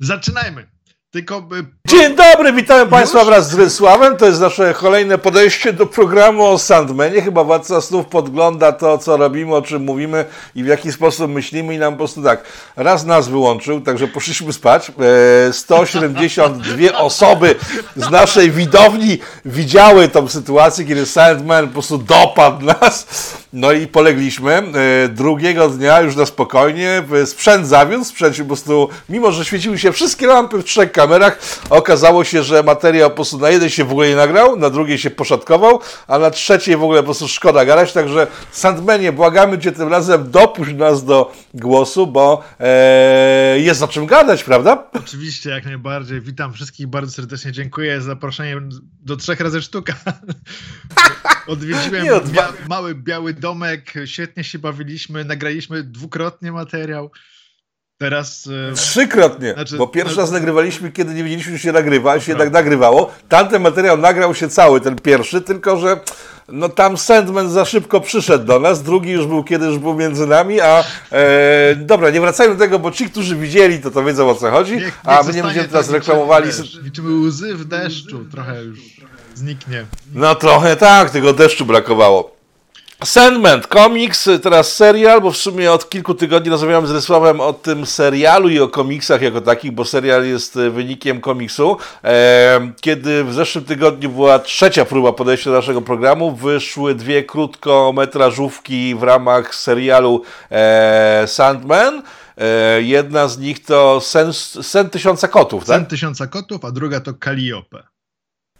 zaczynajmy. Tylko. Dzień dobry, witam Państwa wraz z Wysławem. To jest nasze kolejne podejście do programu o Sandmanie. Chyba Władca Snów podgląda to, co robimy, o czym mówimy i w jaki sposób myślimy i nam po prostu tak, raz nas wyłączył, także poszliśmy spać. 172 e, osoby z naszej widowni widziały tą sytuację, kiedy Sandman po prostu dopadł nas, no i polegliśmy. E, drugiego dnia już na spokojnie, sprzęt zawiódł, sprzęt po prostu, mimo że świeciły się wszystkie lampy w trzech kamerach. Okazało się, że materiał po prostu na jeden się w ogóle nie nagrał, na drugiej się poszatkował, a na trzeciej w ogóle po prostu szkoda gadać. Także Sandmanie, błagamy Cię tym razem, dopuść nas do głosu, bo e, jest o czym gadać, prawda? Oczywiście, jak najbardziej. Witam wszystkich bardzo serdecznie. Dziękuję za zaproszenie do trzech razy sztuka. Odwiedziłem bia mały biały domek, świetnie się bawiliśmy, nagraliśmy dwukrotnie materiał. Teraz. E, Trzykrotnie, znaczy, bo pierwszy no, raz nagrywaliśmy, kiedy nie wiedzieliśmy, że się nagrywa, się jednak nagrywało. Tamten materiał nagrał się cały, ten pierwszy, tylko że no tam Sandman za szybko przyszedł do nas, drugi już był, kiedy już był między nami, a e, dobra, nie wracajmy do tego, bo ci, którzy widzieli, to to wiedzą o co chodzi, niech, niech a my nie będziemy teraz reklamowali. Liczymy łzy w deszczu, trochę już zniknie. No trochę tak, tego deszczu brakowało. Sandman, komiks, teraz serial, bo w sumie od kilku tygodni rozmawiałem z Rysławem o tym serialu i o komiksach jako takich, bo serial jest e, wynikiem komiksu. Kiedy w zeszłym tygodniu była trzecia próba podejścia do naszego programu, wyszły dwie krótkometrażówki w ramach serialu e, Sandman. E, jedna z nich to Sen, Sen Tysiąca Kotów, tak? Sen Tysiąca Kotów, a druga to Calliope.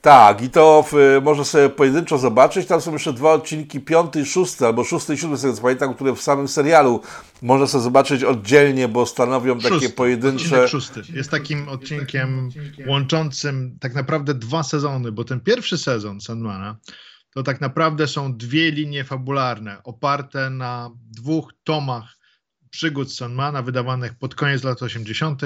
Tak, i to w, można sobie pojedynczo zobaczyć. Tam są jeszcze dwa odcinki, piąty i szósty, albo szósty i siódmy, z tego co pamiętam, które w samym serialu można sobie zobaczyć oddzielnie, bo stanowią szósty, takie pojedyncze. szósty jest takim odcinkiem łączącym tak naprawdę dwa sezony, bo ten pierwszy sezon Sandmana to tak naprawdę są dwie linie fabularne oparte na dwóch tomach przygód Sandmana wydawanych pod koniec lat 80.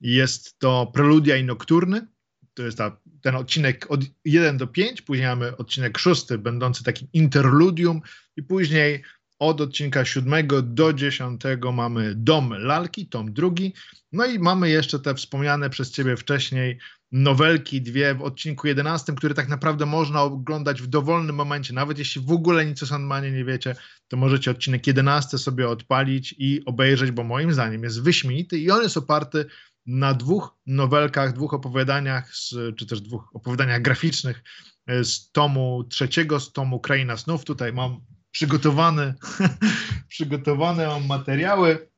Jest to Preludia i Nokturny to jest ta, ten odcinek od 1 do 5, później mamy odcinek 6, będący takim interludium i później od odcinka 7 do 10 mamy Dom Lalki, tom drugi, no i mamy jeszcze te wspomniane przez Ciebie wcześniej nowelki, dwie w odcinku 11, które tak naprawdę można oglądać w dowolnym momencie, nawet jeśli w ogóle nic o Sandmanie nie wiecie, to możecie odcinek 11 sobie odpalić i obejrzeć, bo moim zdaniem jest wyśmienity i on jest oparty na dwóch nowelkach, dwóch opowiadaniach, z, czy też dwóch opowiadaniach graficznych e, z tomu trzeciego, z tomu Kraina Snów. Tutaj mam przygotowane, przygotowane mam materiały,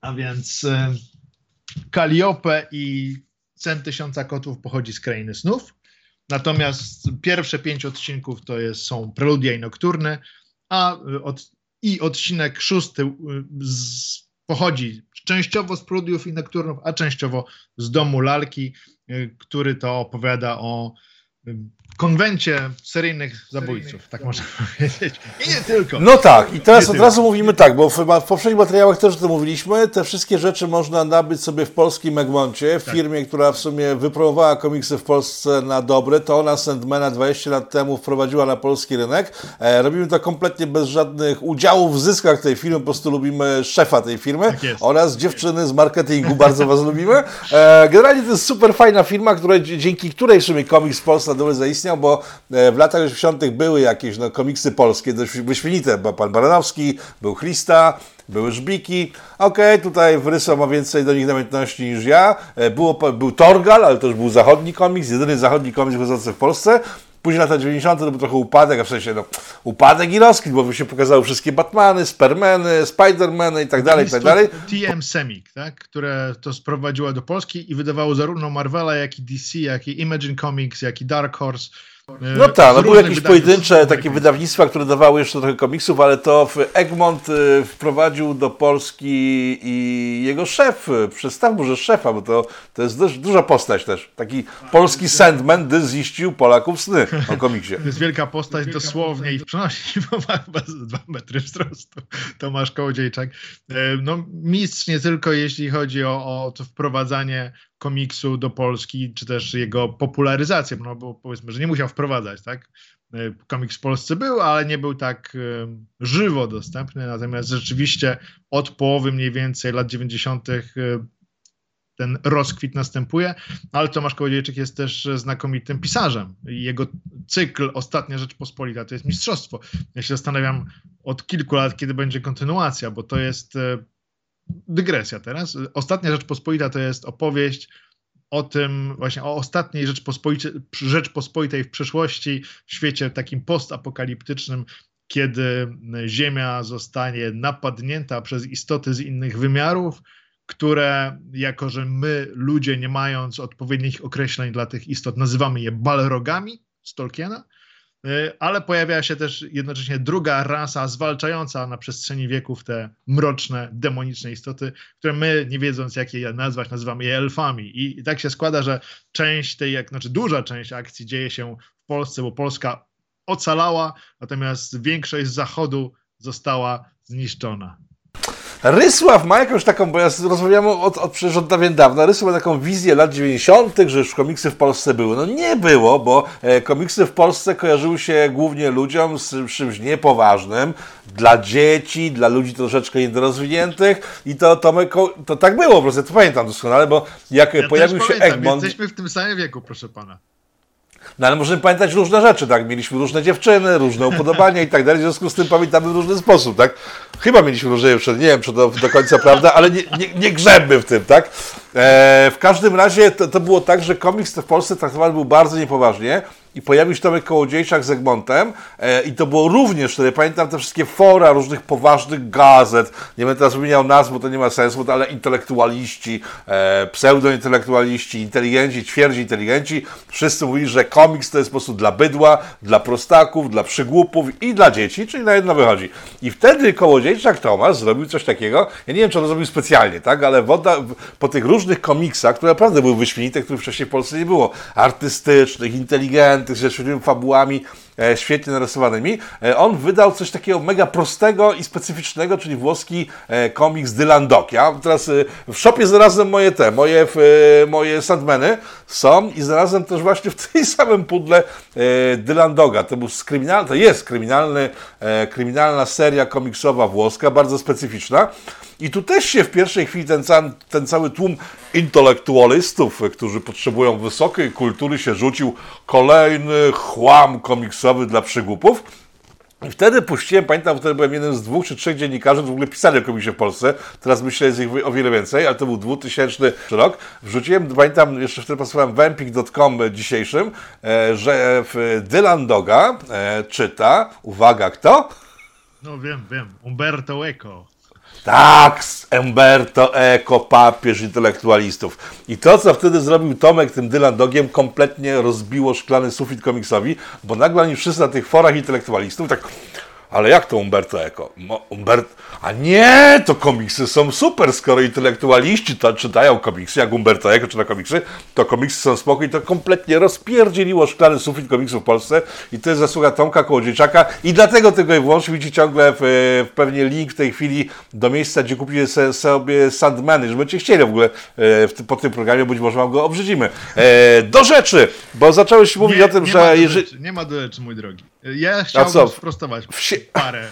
a więc e, Kaliope i Sen Tysiąca Kotów pochodzi z Krainy Snów. Natomiast pierwsze pięć odcinków to jest, są Preludia i Nokturny, a e, od, i odcinek szósty z, pochodzi częściowo z Prudiów i Nekturnów, a częściowo z domu lalki, y, który to opowiada o konwencie seryjnych zabójców, tak można powiedzieć. I nie tylko. No tak, i teraz od razu mówimy tak, bo w, w poprzednich materiałach też o tym mówiliśmy, te wszystkie rzeczy można nabyć sobie w polskim Egmoncie, w tak. firmie, która w sumie wypromowała komiksy w Polsce na dobre, to ona Sandmana 20 lat temu wprowadziła na polski rynek. E, robimy to kompletnie bez żadnych udziałów w zyskach tej firmy, po prostu lubimy szefa tej firmy tak oraz dziewczyny z marketingu, bardzo Was lubimy. E, generalnie to jest super fajna firma, która, dzięki której w sumie komiks w Polsce na dobre zaistniał, istniał, bo e, w latach 80. były jakieś no, komiksy polskie, dość wyśmienite. Był pan Baranowski, był Christa, były Żbiki. Okej, okay, tutaj Wryso ma więcej do nich namiętności niż ja. E, było, był Torgal, ale to już był zachodni komiks, jedyny zachodni komiks wychodzący w Polsce. Później lata 90. to był trochę upadek, a w sensie no, upadek i rozkwit, bo się pokazały wszystkie Batmany, Supermany, Spidermany i tak dalej, i tak dalej. TM Semik, tak, które to sprowadziło do Polski i wydawało zarówno Marvela, jak i DC, jak i Imagine Comics, jak i Dark Horse. E, no tak, no były jakieś pojedyncze takie wydawnictwa, które dawały jeszcze trochę komiksów, ale to Egmont e, wprowadził do Polski i jego szef, przedstaw może szefa, bo to, to jest dość duża postać też. Taki polski Sandman, gdy ziścił Polaków sny o komiksie. To jest wielka postać dosłownie i w przenosi, bo ma chyba dwa metry wzrostu. Tomasz Kołodziejczak. E, no mistrz nie tylko jeśli chodzi o, o to wprowadzanie komiksu do Polski, czy też jego popularyzację, no bo powiedzmy, że nie musiał wprowadzać, tak? E, komiks w Polsce był, ale nie był tak e, żywo dostępny, natomiast rzeczywiście od połowy mniej więcej lat 90. E, ten rozkwit następuje, ale Tomasz Kołodziejczyk jest też znakomitym pisarzem. Jego cykl Ostatnia Rzeczpospolita to jest mistrzostwo. Ja się zastanawiam od kilku lat, kiedy będzie kontynuacja, bo to jest dygresja teraz. Ostatnia Rzeczpospolita to jest opowieść o tym, właśnie o ostatniej Rzeczpospolitej, w przeszłości, w świecie takim postapokaliptycznym, kiedy Ziemia zostanie napadnięta przez istoty z innych wymiarów, które, jako że my, ludzie, nie mając odpowiednich określeń dla tych istot, nazywamy je balrogami z Tolkiena, ale pojawia się też jednocześnie druga rasa zwalczająca na przestrzeni wieków te mroczne, demoniczne istoty, które my, nie wiedząc jak je nazwać, nazywamy je elfami. I, tak się składa, że część tej, jak, znaczy duża część akcji dzieje się w Polsce, bo Polska ocalała, natomiast większość z zachodu została zniszczona. Rysław ma jakąś taką, bo ja rozmawiamy od, od przecież od dawien dawna, Rysław ma taką wizję lat 90., że już komiksy w Polsce były. No nie było, bo e, komiksy w Polsce kojarzyły się głównie ludziom z czymś niepoważnym, dla dzieci, dla ludzi troszeczkę niedorozwiniętych i to Tomek, to tak było po prostu, ja to pamiętam doskonale, bo jak ja pojawił się pamiętam, Egmont... Jesteśmy w tym samym wieku, proszę pana. No ale możemy pamiętać różne rzeczy, tak? Mieliśmy różne dziewczyny, różne upodobania i tak dalej, w związku z tym pamiętamy w różny sposób, tak? Chyba mieliśmy różne dziewczyny, nie wiem, czy to do końca prawda, ale nie, nie, nie grzebmy w tym, tak? E, w każdym razie to, to było tak, że komiks w Polsce traktowany był bardzo niepoważnie i pojawił się Tomek Kołodziejczak z Egmontem e, i to było również wtedy, pamiętam te wszystkie fora różnych poważnych gazet, nie będę teraz wymieniał nazw, bo to nie ma sensu, ale intelektualiści, e, pseudointelektualiści, inteligenci, twierdzi inteligenci, wszyscy mówili, że komiks to jest po prostu dla bydła, dla prostaków, dla przygłupów i dla dzieci, czyli na jedno wychodzi. I wtedy Kołodziejczak Tomasz zrobił coś takiego, ja nie wiem, czy on zrobił specjalnie, tak, ale woda, po tych różnych komiksach, które naprawdę były wyśmienite, których wcześniej w Polsce nie było, artystycznych, inteligentnych, tych ze świetnymi fabułami, świetnie narysowanymi. E, on wydał coś takiego mega prostego i specyficznego, czyli włoski e, komiks Dylan Dog. Ja teraz w shopie znalazłem moje te, moje, moje Sandmany są i znalazłem też właśnie w tej samym pudle Dylan Doga. To, był kryminalny, to jest kryminalny, kryminalna seria komiksowa włoska, bardzo specyficzna. I tu też się w pierwszej chwili ten, ten cały tłum intelektualistów, którzy potrzebują wysokiej kultury, się rzucił kolejny chłam komiksowy dla przygłupów. I wtedy puściłem, pamiętam, wtedy byłem jednym z dwóch czy trzech dziennikarzy, w ogóle pisali o komiksie w Polsce. Teraz myślę, że jest ich o wiele więcej, ale to był 2000 rok. Wrzuciłem, pamiętam, jeszcze wtedy pracowałem w empik.com dzisiejszym, e, że Dylan Doga e, czyta, uwaga, kto? No wiem, wiem, Umberto Eco. Tak, Umberto Eco, papież intelektualistów. I to, co wtedy zrobił Tomek tym Dylan Dogiem, kompletnie rozbiło szklany sufit komiksowi, bo nagle oni wszyscy na tych forach intelektualistów tak ale jak to Umberto Eco? Umbert... A nie, to komiksy są super, skoro intelektualiści to czytają komiksy, jak Umberto Eco czyta komiksy, to komiksy są spokojne to kompletnie rozpierdzieliło szklany sufit komiksów w Polsce i to jest zasługa Tomka Kołodziejczaka i dlatego tego i wyłącznie widzicie ciągle w, w pewnie link w tej chwili do miejsca, gdzie kupicie sobie Sandmany, żeby będziecie chcieli w ogóle e, w, po tym programie, być może wam go obrzydzimy. E, do rzeczy, bo zacząłeś mówić nie, o tym, nie że... Jeżeli... Nie ma do rzeczy, mój drogi. Ja chciałbym sprostować Wsi... parę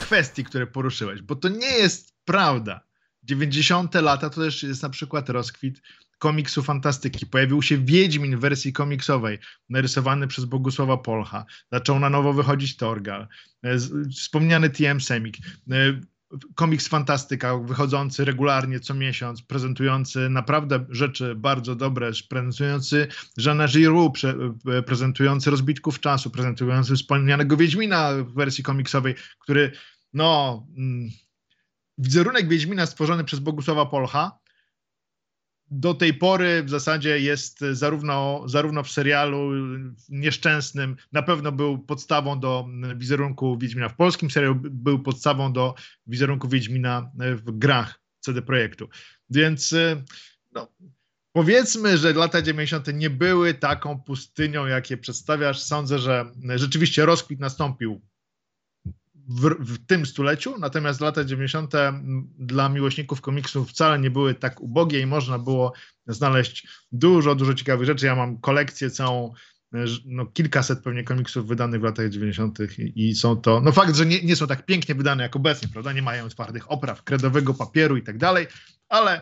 kwestii, które poruszyłeś, bo to nie jest prawda. 90. lata to też jest na przykład rozkwit komiksu fantastyki. Pojawił się Wiedźmin w wersji komiksowej, narysowany przez Bogusława Polcha. Zaczął na nowo wychodzić Torgal. E, wspomniany TM Semik. Komiks fantastyka, wychodzący regularnie co miesiąc, prezentujący naprawdę rzeczy bardzo dobre, prezentujący Jeana Giroux, e, prezentujący Rozbitków Czasu, prezentujący wspomnianego Wiedźmina w wersji komiksowej, który no... Mm, wizerunek Wiedźmina stworzony przez Bogusława Polcha do tej pory w zasadzie jest zarówno, zarówno w serialu nieszczęsnym, na pewno był podstawą do wizerunku Wiedźmina w polskim serialu, był podstawą do wizerunku Wiedźmina w grach CD Projektu. Więc no, powiedzmy, że lata 90. nie były taką pustynią, jakie przedstawiasz. Sądzę, że rzeczywiście rozkwit nastąpił w, w, tym stuleciu, natomiast lata 90. dla miłośników komiksów wcale nie były tak ubogie i można było znaleźć dużo, dużo ciekawych rzeczy. Ja mam kolekcję całą, no, kilkaset pewnie komiksów wydanych w latach 90. I, i są to, no fakt, że nie, nie są tak pięknie wydane jak obecnie, prawda, nie mają twardych opraw, kredowego papieru i tak dalej, ale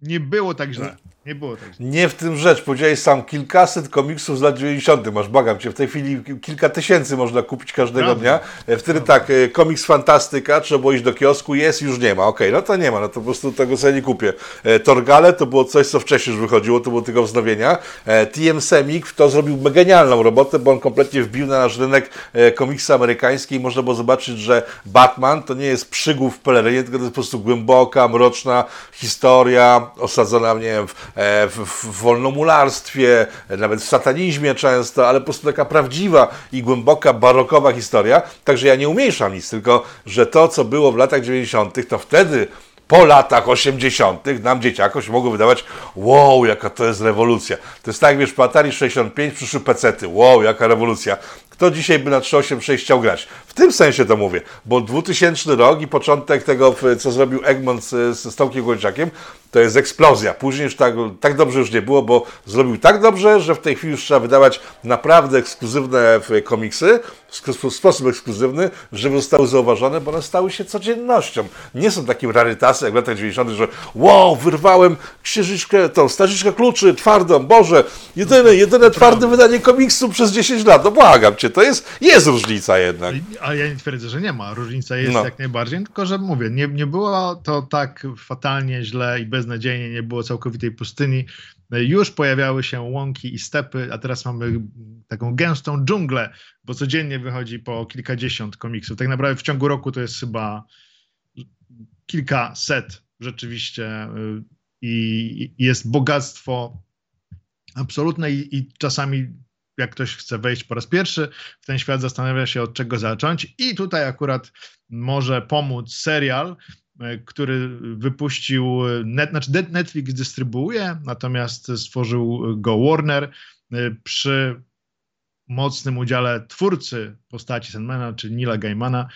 nie było tak źle. Nie było tak. Nie w tym rzecz. Powiedziałeś sam kilkaset komiksów z lat 90. Masz, bagam cię. W tej chwili kilka tysięcy można kupić każdego Prawda. dnia. Wtedy tak, e, komiks fantastyka, trzeba było iść do kiosku, jest, już nie ma. Okej, no to nie ma, no to po prostu tego sobie nie kupię. E, Torgale to było coś, co wcześniej już wychodziło, to było tylko wznowienia. E, TM Semik to zrobił genialną robotę, bo on kompletnie wbił na nasz rynek komiksy amerykańskie i można było zobaczyć, że Batman to nie jest przygód w pelerynie, tylko to jest po prostu głęboka, mroczna historia osadzona, nie wiem, w, w, w wolnomularstwie, e, nawet w satanizmie często, ale po prostu taka prawdziwa i głęboka, barokowa historia. Także ja nie umniejszam nic, tylko że to, co było w latach 90., to wtedy po latach 80. nam dzieciakoś mogło wydawać, wow, jaka to jest rewolucja. To jest tak, wiesz, po Atari 65 przyszły pecety, wow, jaka rewolucja. Kto dzisiaj by na 386 chciał grać? W tym sensie to mówię, bo 2000 rok i początek tego, co zrobił Egmont z, z Tomkiem Głończakiem, to jest eksplozja. Później już tak, tak dobrze już nie było, bo zrobił tak dobrze, że w tej chwili już trzeba wydawać naprawdę ekskluzywne w- komiksy, w sp- w sposób ekskluzywny, żeby zostały zauważone, bo one stały się codziennością. Nie są takim rarytasem jak w latach 90., że wow, wyrwałem księżyczkę, tą stażyczkę kluczy, twardą, Boże, jedyne, jedyne twarde wydanie komiksu przez 10 lat. No błagam Cię, to jest, jest różnica jednak. A ja nie twierdzę, że nie ma. Różnica jest No. jak najbardziej, tylko że mówię, nie, nie było to tak fatalnie źle i beznadziejnie, nie było całkowitej pustyni. Już pojawiały się łąki i stepy, a teraz mamy taką gęstą dżunglę, bo codziennie wychodzi po kilkadziesiąt komiksów. Tak naprawdę w ciągu roku to jest chyba kilkaset rzeczywiście y, i i jest bogactwo absolutne i, i czasami jak ktoś chce wejść po raz pierwszy w ten świat, zastanawia się od czego zacząć. I tutaj akurat może pomóc serial, e, który wypuścił, net, znaczy Net- Netflix dystrybuuje, natomiast stworzył go Warner e, przy mocnym udziale twórcy postaci Sandmana, czyli Nila Gaimana,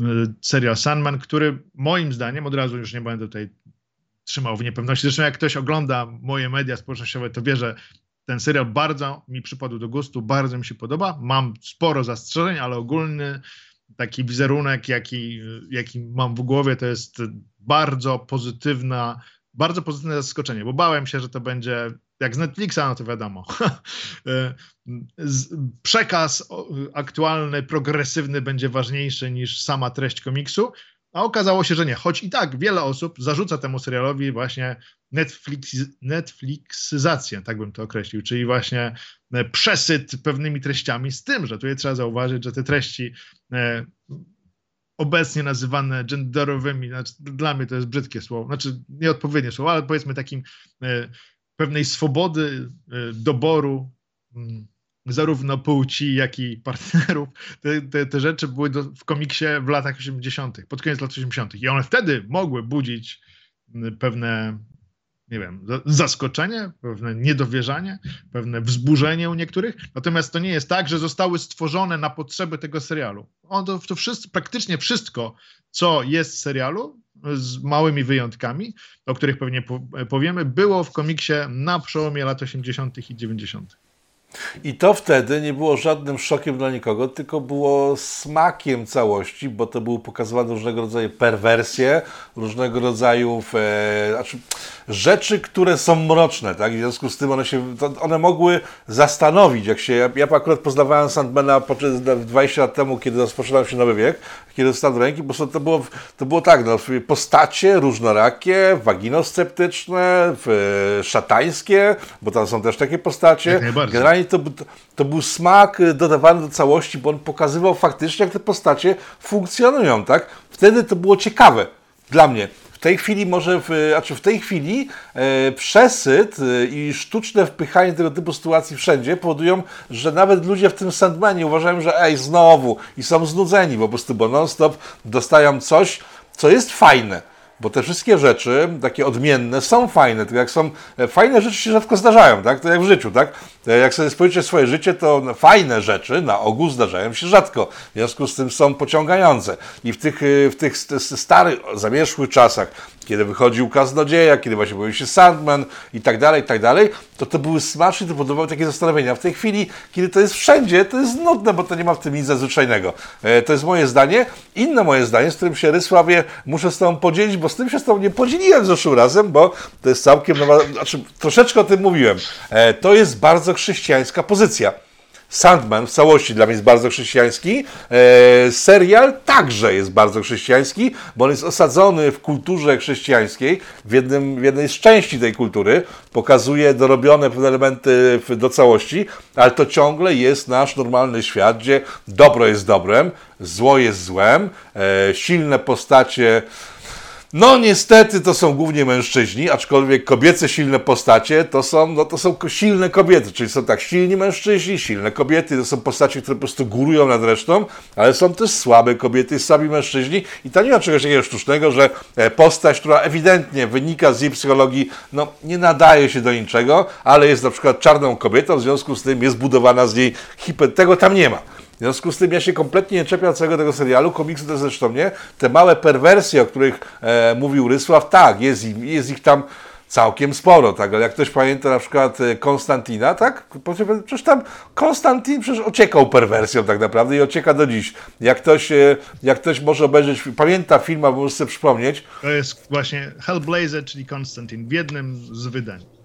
e, serial Sandman, który moim zdaniem, od razu już nie będę tutaj trzymał w niepewności, zresztą jak ktoś ogląda moje media społecznościowe, to wie, że ten serial bardzo mi przypadł do gustu, bardzo mi się podoba. Mam sporo zastrzeżeń, ale ogólny taki wizerunek, jaki, jaki mam w głowie, to jest bardzo pozytywna, bardzo pozytywne zaskoczenie, bo bałem się, że to będzie jak z Netflixa, no to wiadomo. Przekaz aktualny, progresywny będzie ważniejszy niż sama treść komiksu, a okazało się, że nie. Choć i tak wiele osób zarzuca temu serialowi właśnie Netflix, Netflixyzację, tak bym to określił, czyli właśnie e, przesyt pewnymi treściami, z tym, że tutaj trzeba zauważyć, że te treści e, obecnie nazywane genderowymi, znaczy dla mnie to jest brzydkie słowo, znaczy nieodpowiednie słowo, ale powiedzmy takim e, pewnej swobody e, doboru mm, zarówno płci, jak i partnerów. Te, te, te rzeczy były do, w komiksie w latach 80., pod koniec lat 80. I one wtedy mogły budzić mm, pewne, nie wiem, za- zaskoczenie, pewne niedowierzanie, pewne wzburzenie u niektórych. Natomiast to nie jest tak, że zostały stworzone na potrzeby tego serialu. On to, to wszystko, praktycznie wszystko, co jest w serialu, z małymi wyjątkami, o których pewnie po, powiemy, było w komiksie na przełomie lat 80. i 90. I to wtedy nie było żadnym szokiem dla nikogo, tylko było smakiem całości, bo to były pokazywane różnego rodzaju perwersje, różnego rodzaju e, znaczy, rzeczy, które są mroczne, tak? I w związku z tym one się, one mogły zastanowić, jak się, ja, ja akurat poznawałem Sandmana podczas- 20 lat temu, kiedy rozpoczynał się Nowy Wiek, kiedy do ręki, prostu to było, to było tak, no, postacie różnorakie, waginosceptyczne, w- szatańskie, bo tam są też takie postacie. Generalnie to, to, był smak y, dodawany do całości, bo on pokazywał faktycznie, jak te postacie funkcjonują, tak? Wtedy to było ciekawe dla mnie. W tej chwili może, w, znaczy w tej chwili e, przesyt e, i sztuczne wpychanie tego typu sytuacji wszędzie powodują, że nawet ludzie w tym Sandmanie uważają, że ej, znowu i są znudzeni po prostu, bo non-stop dostają coś, co jest fajne. Bo te wszystkie rzeczy, takie odmienne, są fajne. Tylko jak są e, fajne rzeczy się rzadko zdarzają, tak? To jak w życiu, tak? E, Jak sobie spojrzycie swoje życie, to fajne rzeczy na ogół zdarzają się rzadko. W związku z tym są pociągające. I w tych, e, w tych st- st- starych, zamierzchłych czasach, kiedy wychodził Kaznodzieja, kiedy właśnie pojawił się Sandman i tak dalej, i tak dalej, to to były smaczne, to powodowały takie zastanowienia. W tej chwili, kiedy to jest wszędzie, to jest nudne, bo to nie ma w tym nic zazwyczajnego. E, to jest moje zdanie. Inne moje zdanie, z którym się Rysławie muszę z Tobą podzielić, bo z tym się z Tobą nie podzieliłem zeszłym razem, bo to jest całkiem nowa, znaczy troszeczkę o tym mówiłem. To jest bardzo chrześcijańska pozycja. Sandman w całości dla mnie jest bardzo chrześcijański. E, serial także jest bardzo chrześcijański, bo on jest osadzony w kulturze chrześcijańskiej, w, jednym, w jednej z części tej kultury. Pokazuje dorobione pewne elementy do całości, ale to ciągle jest nasz normalny świat, gdzie dobro jest dobrem, zło jest złem, e, silne postacie no niestety to są głównie mężczyźni, aczkolwiek kobiece silne postacie to są, no, to są silne kobiety, czyli są tak silni mężczyźni, silne kobiety, to są postacie, które po prostu górują nad resztą, ale są też słabe kobiety, słabi mężczyźni i to nie ma czegoś takiego sztucznego, że e, postać, która ewidentnie wynika z jej psychologii, no nie nadaje się do niczego, ale jest na przykład czarną kobietą, w związku z tym jest budowana z niej hiper... Tego tam nie ma. W związku z tym ja się kompletnie nie czepiam całego tego serialu, komiksu też zresztą nie. Te małe perwersje, o których e, mówił Rysław, tak, jest, im, jest ich tam całkiem sporo, tak, ale jak ktoś pamięta na przykład e, Konstantina, tak, przecież tam Konstantin przecież ociekał perwersją tak naprawdę i ocieka do dziś. Jak ktoś, e, jak ktoś może obejrzeć, pamięta film, albo może sobie przypomnieć. To jest właśnie Hellblazer, czyli Konstantin, w jednym z wydań.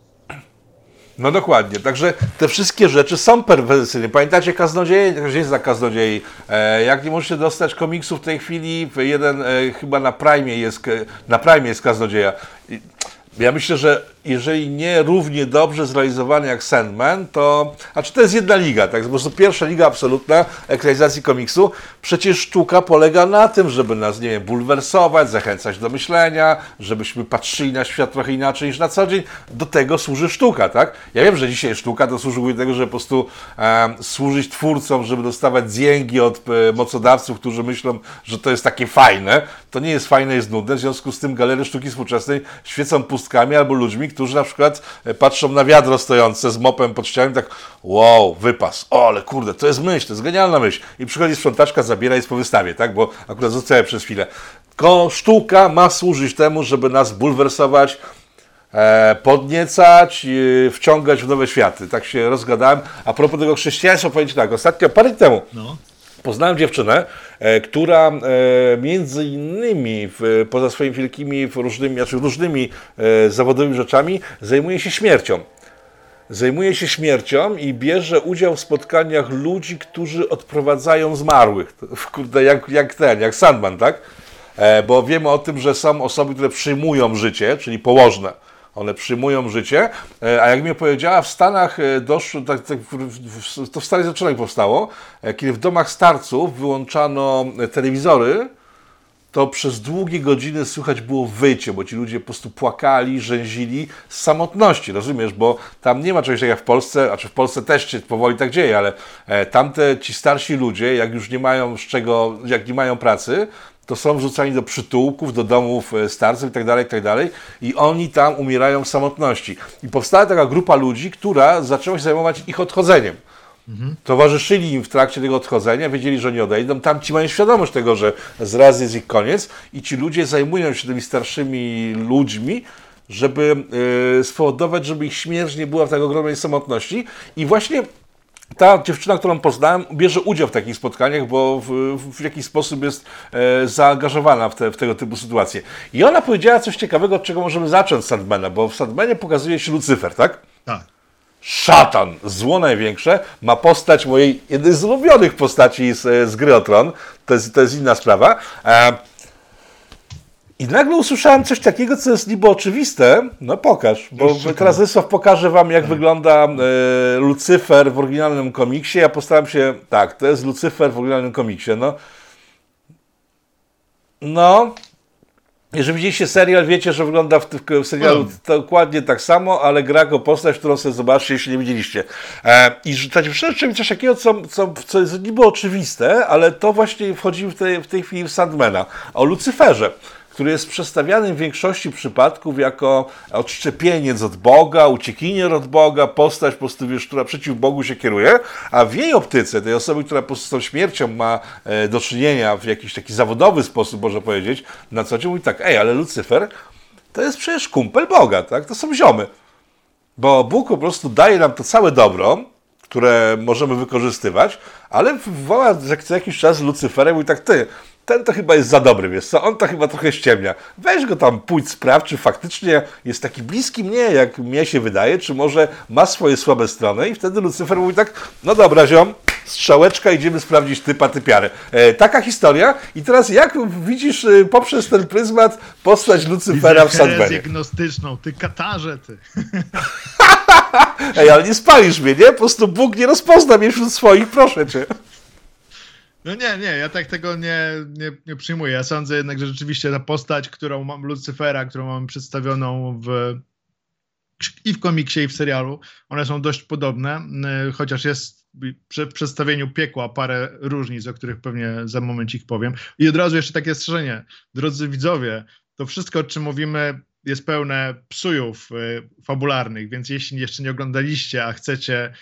No dokładnie, także te wszystkie rzeczy są perwersyjne. Pamiętacie Kaznodziei? Gdzie jest na Kaznodziei? E, jak nie możecie dostać komiksów w tej chwili, jeden e, chyba na Prime jest, na Prime jest Kaznodzieja. I ja myślę, że jeżeli nie równie dobrze zrealizowany jak Sandman, to. Znaczy, to jest jedna liga, tak? Po prostu pierwsza liga absolutna ekranizacji komiksu. Przecież sztuka polega na tym, żeby nas, nie wiem, bulwersować, zachęcać do myślenia, żebyśmy patrzyli na świat trochę inaczej niż na co dzień. Do tego służy sztuka, tak? Ja wiem, że dzisiaj sztuka to służy do tego, żeby po prostu e, służyć twórcom, żeby dostawać dzięki od e, mocodawców, którzy myślą, że to jest takie fajne. To nie jest fajne, jest nudne. W związku z tym galerie sztuki współczesnej świecą pustkami albo ludźmi, którzy na przykład e, patrzą na wiadro stojące z mopem pod ścianą i tak wow, wypas, o ale kurde, to jest myśl, to jest genialna myśl. I przychodzi sprzątaczka, zabiera i jest po wystawie, tak, bo akurat zostaje przez chwilę. Tylko sztuka ma służyć temu, żeby nas bulwersować, e, podniecać, e, wciągać w nowe światy. Tak się rozgadałem. A propos tego chrześcijaństwa, powiedzieć tak, ostatnio, parę temu, no poznałem dziewczynę, która e, między innymi poza swoimi wielkimi różnymi, znaczy różnymi e, zawodowymi rzeczami zajmuje się śmiercią. Zajmuje się śmiercią i bierze udział w spotkaniach ludzi, którzy odprowadzają zmarłych. Kurde, jak, jak ten, jak Sandman, tak? Bo wiemy o tym, że są osoby, które przyjmują życie, czyli położne one przyjmują życie, e, a jak mi powiedziała, w Stanach e, doszło, tak, tak, to w Stanach Zjednoczonych powstało, e, kiedy w domach starców wyłączano telewizory, to przez długie godziny słychać było wycie, bo ci ludzie po prostu płakali, rzęzili z samotności, rozumiesz? Bo tam nie ma czegoś takiego jak w Polsce, a czy w Polsce też się powoli tak dzieje, ale tamte ci starsi ludzie, jak już nie mają z czego, jak nie mają pracy, to są wrzucani do przytułków, do domów e, starców itd., tak itd. Tak i oni tam umierają w samotności. I powstała taka grupa ludzi, która zaczęła się zajmować ich odchodzeniem. Mhm. Towarzyszyli im w trakcie tego odchodzenia, wiedzieli, że nie odejdą. Tam ci mają świadomość tego, że zraz jest ich koniec i ci ludzie zajmują się tymi starszymi ludźmi, żeby yy, spowodować, żeby ich śmierć nie była w tak ogromnej samotności. I właśnie ta dziewczyna, którą poznałem, bierze udział w takich spotkaniach, bo w, w jakiś sposób jest e, zaangażowana w, te, w tego typu sytuacje. I ona powiedziała coś ciekawego, od czego możemy zacząć z Sandmana, bo w Sandmanie pokazuje się Lucyfer, tak? Tak. Szatan, zło największe, ma postać mojej, jednej z ulubionych postaci z, z gry o Tron. To jest, to jest inna sprawa. E, i nagle usłyszałem coś takiego, co jest niby oczywiste. No pokaż, bo teraz Rysław pokaże wam, jak wygląda e, Lucyfer w oryginalnym komiksie. Ja postaram się, tak, to jest Lucyfer w oryginalnym komiksie. No, no jeżeli widzieliście serial, wiecie, że wygląda w, w serialu no. dokładnie tak samo, ale gra go postać, którą sobie zobaczycie, jeśli nie widzieliście. E, I że ta dziewczyna coś takiego, co, co, co jest niby oczywiste, ale to właśnie wchodzi w tej, w tej chwili w Sandmana. O Lucyferze który jest przedstawiany w większości przypadków jako odszczepieniec od Boga, uciekinier od Boga, postać po prostu, wiesz, która przeciw Bogu się kieruje, a w jej optyce, tej osoby, która po prostu śmiercią ma e, do czynienia w jakiś taki zawodowy sposób, można powiedzieć, na co dzień mówi tak, ej, ale Lucyfer to jest przecież kumpel Boga, tak? To są ziomy. Bo Bóg po prostu daje nam to całe dobro, które możemy wykorzystywać, ale woła za jakiś czas Lucyferem i tak ty, ten to chyba jest za dobry, wiesz co, on to chyba trochę ściemnia. Weź go tam, pójdź, sprawdź, czy faktycznie jest taki bliski mnie, jak mnie się wydaje, czy może ma swoje słabe strony i wtedy Lucyfer mówi tak, no dobra ziom, strzałeczka, idziemy sprawdzić typa, typiary. E, taka historia i teraz jak widzisz e, poprzez ten pryzmat postać Lucyfera w Sandmanie? gnostyczną, ty katarze, ty. Ej, ale nie spalisz mnie, nie? Po prostu Bóg nie rozpozna mnie wśród swoich, proszę cię. No nie, nie, ja tak tego nie, nie, nie przyjmuję. Ja sądzę jednak, że rzeczywiście ta postać, którą mam, Lucyfera, którą mam przedstawioną w, i w komiksie, i w serialu, one są dość podobne, y, chociaż jest w przedstawieniu piekła parę różnic, o których pewnie za momencik powiem. I od razu jeszcze takie strzeżenie. Drodzy widzowie, to wszystko, o czym mówimy, jest pełne psujów y, fabularnych, więc jeśli jeszcze nie oglądaliście, a chcecie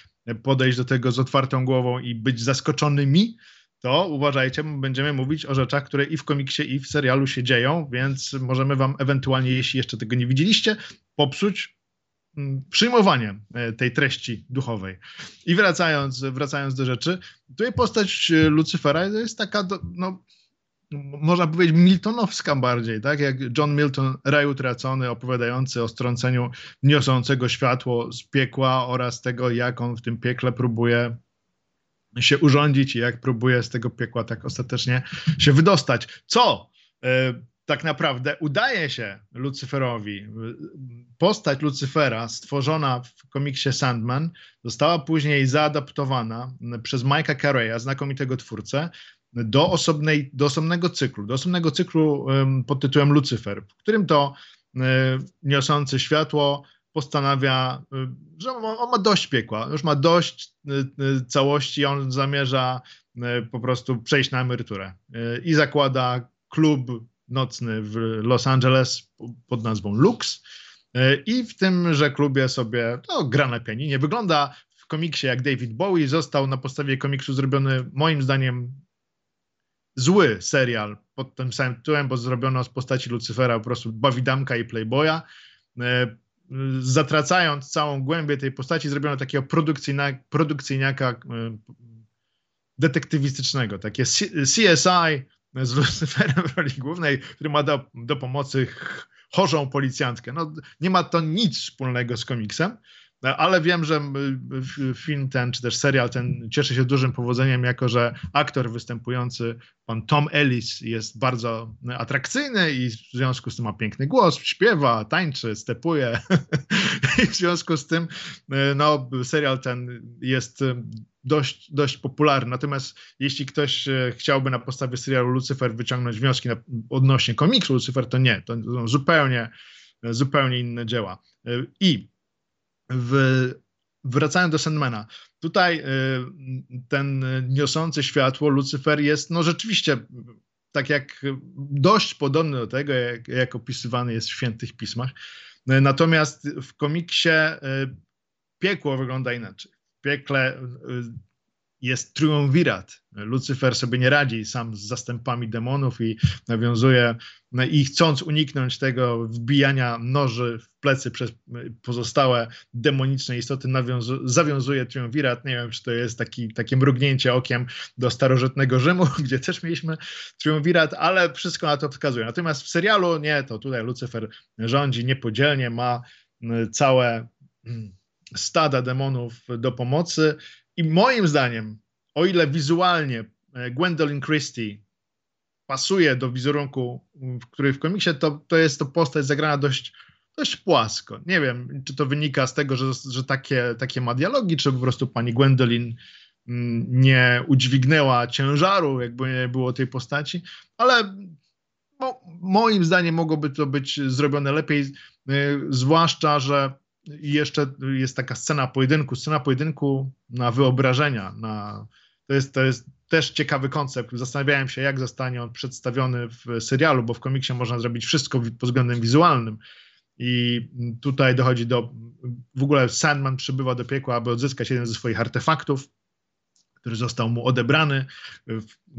podejść do tego z otwartą głową i być zaskoczonymi, to uważajcie, będziemy mówić o rzeczach, które i w komiksie, i w serialu się dzieją, więc możemy wam ewentualnie, jeśli jeszcze tego nie widzieliście, popsuć mm, przyjmowanie e, tej treści duchowej. I wracając, wracając do rzeczy, tutaj postać e, Lucyfera jest taka, no, można powiedzieć, miltonowska bardziej, tak? Jak John Milton, raj utracony, opowiadający o strąceniu niosącego światło z piekła oraz tego, jak on w tym piekle próbuje się urządzić i jak próbuje z tego piekła tak ostatecznie się wydostać. Co e, tak naprawdę udaje się Lucyferowi. Postać Lucyfera stworzona w komiksie Sandman została później zaadaptowana przez Mike'a Carreya, znakomitego twórcę, do, osobnej, do osobnego cyklu, do osobnego cyklu pod tytułem Lucyfer, w którym to e, niosący światło postanawia, y, że on ma dość piekła, już ma dość y, y, całości, on zamierza po prostu przejść na emeryturę. I zakłada klub nocny w Los Angeles pod nazwą Lux. I w tymże klubie sobie to gra na pianinie. Wygląda w komiksie jak David Bowie, został na podstawie komiksu zrobiony moim zdaniem zły serial pod tym samym tytułem, bo zrobiono z postaci Lucyfera po prostu bawidamka i playboya zatracając całą głębię tej postaci, zrobiono takiego produkcyjniaka e, detektywistycznego, takie CSI z Lucyferem w roli głównej, który ma do, do pomocy chorzą policjantkę. No, nie ma to nic wspólnego z komiksem, ale wiem, że film ten, czy też serial ten cieszy się dużym powodzeniem, jako że aktor występujący, pan Tom Ellis, jest bardzo atrakcyjny i w związku z tym ma piękny głos, śpiewa, tańczy, stepuje. I w związku z tym no, serial ten jest dość, dość popularny. Natomiast jeśli ktoś chciałby na podstawie serialu Lucifer wyciągnąć wnioski na, odnośnie komiksu Lucifer, to nie. To zupełnie, zupełnie inne dzieła. I w, wracając do Sandmana, tutaj y, ten niosący światło Lucyfer jest no rzeczywiście tak jak dość podobny do tego, jak, jak opisywany jest w świętych pismach. Natomiast w komiksie y, piekło wygląda inaczej. W piekle y, jest triumvirat. Lucyfer sobie nie radzi sam z zastępami demonów i nawiązuje, no i chcąc uniknąć tego wbijania noży w plecy przez pozostałe demoniczne istoty, nawiązu, zawiązuje triumvirat. Nie wiem, czy to jest taki, takie mrugnięcie okiem do starożytnego Rzymu, gdzie też mieliśmy triumvirat, ale wszystko na to wskazuje. Natomiast w serialu nie, to tutaj Lucyfer rządzi niepodzielnie, ma całe stada demonów do pomocy i moim zdaniem, o ile wizualnie e, Gwendolyn Christie pasuje do wizerunku, który w komiksie, to, to jest to postać zagrana dość, dość płasko. Nie wiem, czy to wynika z tego, że, że takie, takie ma dialogi, czy po prostu pani Gwendolyn mm, nie udźwignęła ciężaru, jakby nie było tej postaci, ale mo, moim zdaniem mogłoby to być zrobione lepiej, e, zwłaszcza, że i jeszcze jest taka scena pojedynku, scena pojedynku na wyobrażenia. Na, to, jest, to jest też ciekawy koncept. Zastanawiałem się, jak zostanie on przedstawiony w serialu, bo w komiksie można zrobić wszystko pod względem wizualnym. I tutaj dochodzi do. W ogóle Sandman przybywa do piekła, aby odzyskać jeden ze swoich artefaktów, który został mu odebrany.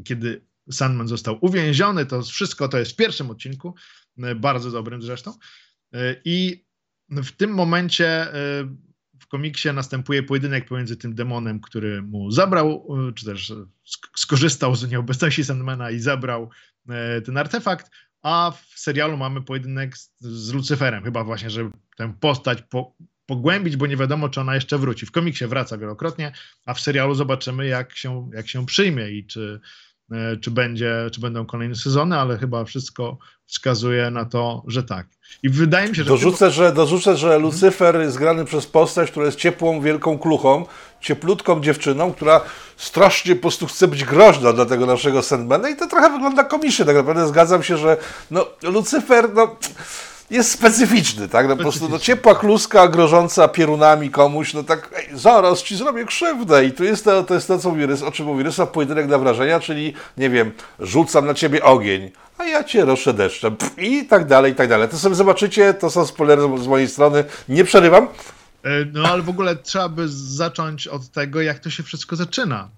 Kiedy Sandman został uwięziony, to wszystko to jest w pierwszym odcinku, bardzo dobrym zresztą. I w tym momencie w komiksie następuje pojedynek pomiędzy tym demonem, który mu zabrał, czy też skorzystał z nieobecności Sandmana i zabrał ten artefakt, a w serialu mamy pojedynek z, z Lucyferem. Chyba właśnie, żeby tę postać po, pogłębić, bo nie wiadomo, czy ona jeszcze wróci. W komiksie wraca wielokrotnie, a w serialu zobaczymy, jak się, jak się przyjmie i czy, czy, będzie, czy będą kolejne sezony, ale chyba wszystko wskazuje na to, że tak. I wydaje mi się, że. Dorzucę, że, dorzucę, że Lucyfer jest grany przez postać, która jest ciepłą, wielką kluchą, cieplutką dziewczyną, która strasznie po prostu chce być groźna dla tego naszego Sandmana i to trochę wygląda komicznie. Tak naprawdę zgadzam się, że no, Lucyfer, no jest specyficzny, tak? No, po prostu no, ciepła kluska grożąca pierunami komuś, no tak, ej, zaraz ci zrobię krzywdę. I tu jest to, to, jest to co mówi, o czym mówi Rysa, pojedynek na wrażenia, czyli, nie wiem, rzucam na ciebie ogień, a ja cię roszę deszczem pff, i tak dalej, i tak dalej. To sobie zobaczycie, to są spoilery z mojej strony, nie przerywam. E, no ale w ogóle trzeba by zacząć od tego, jak to się wszystko zaczyna.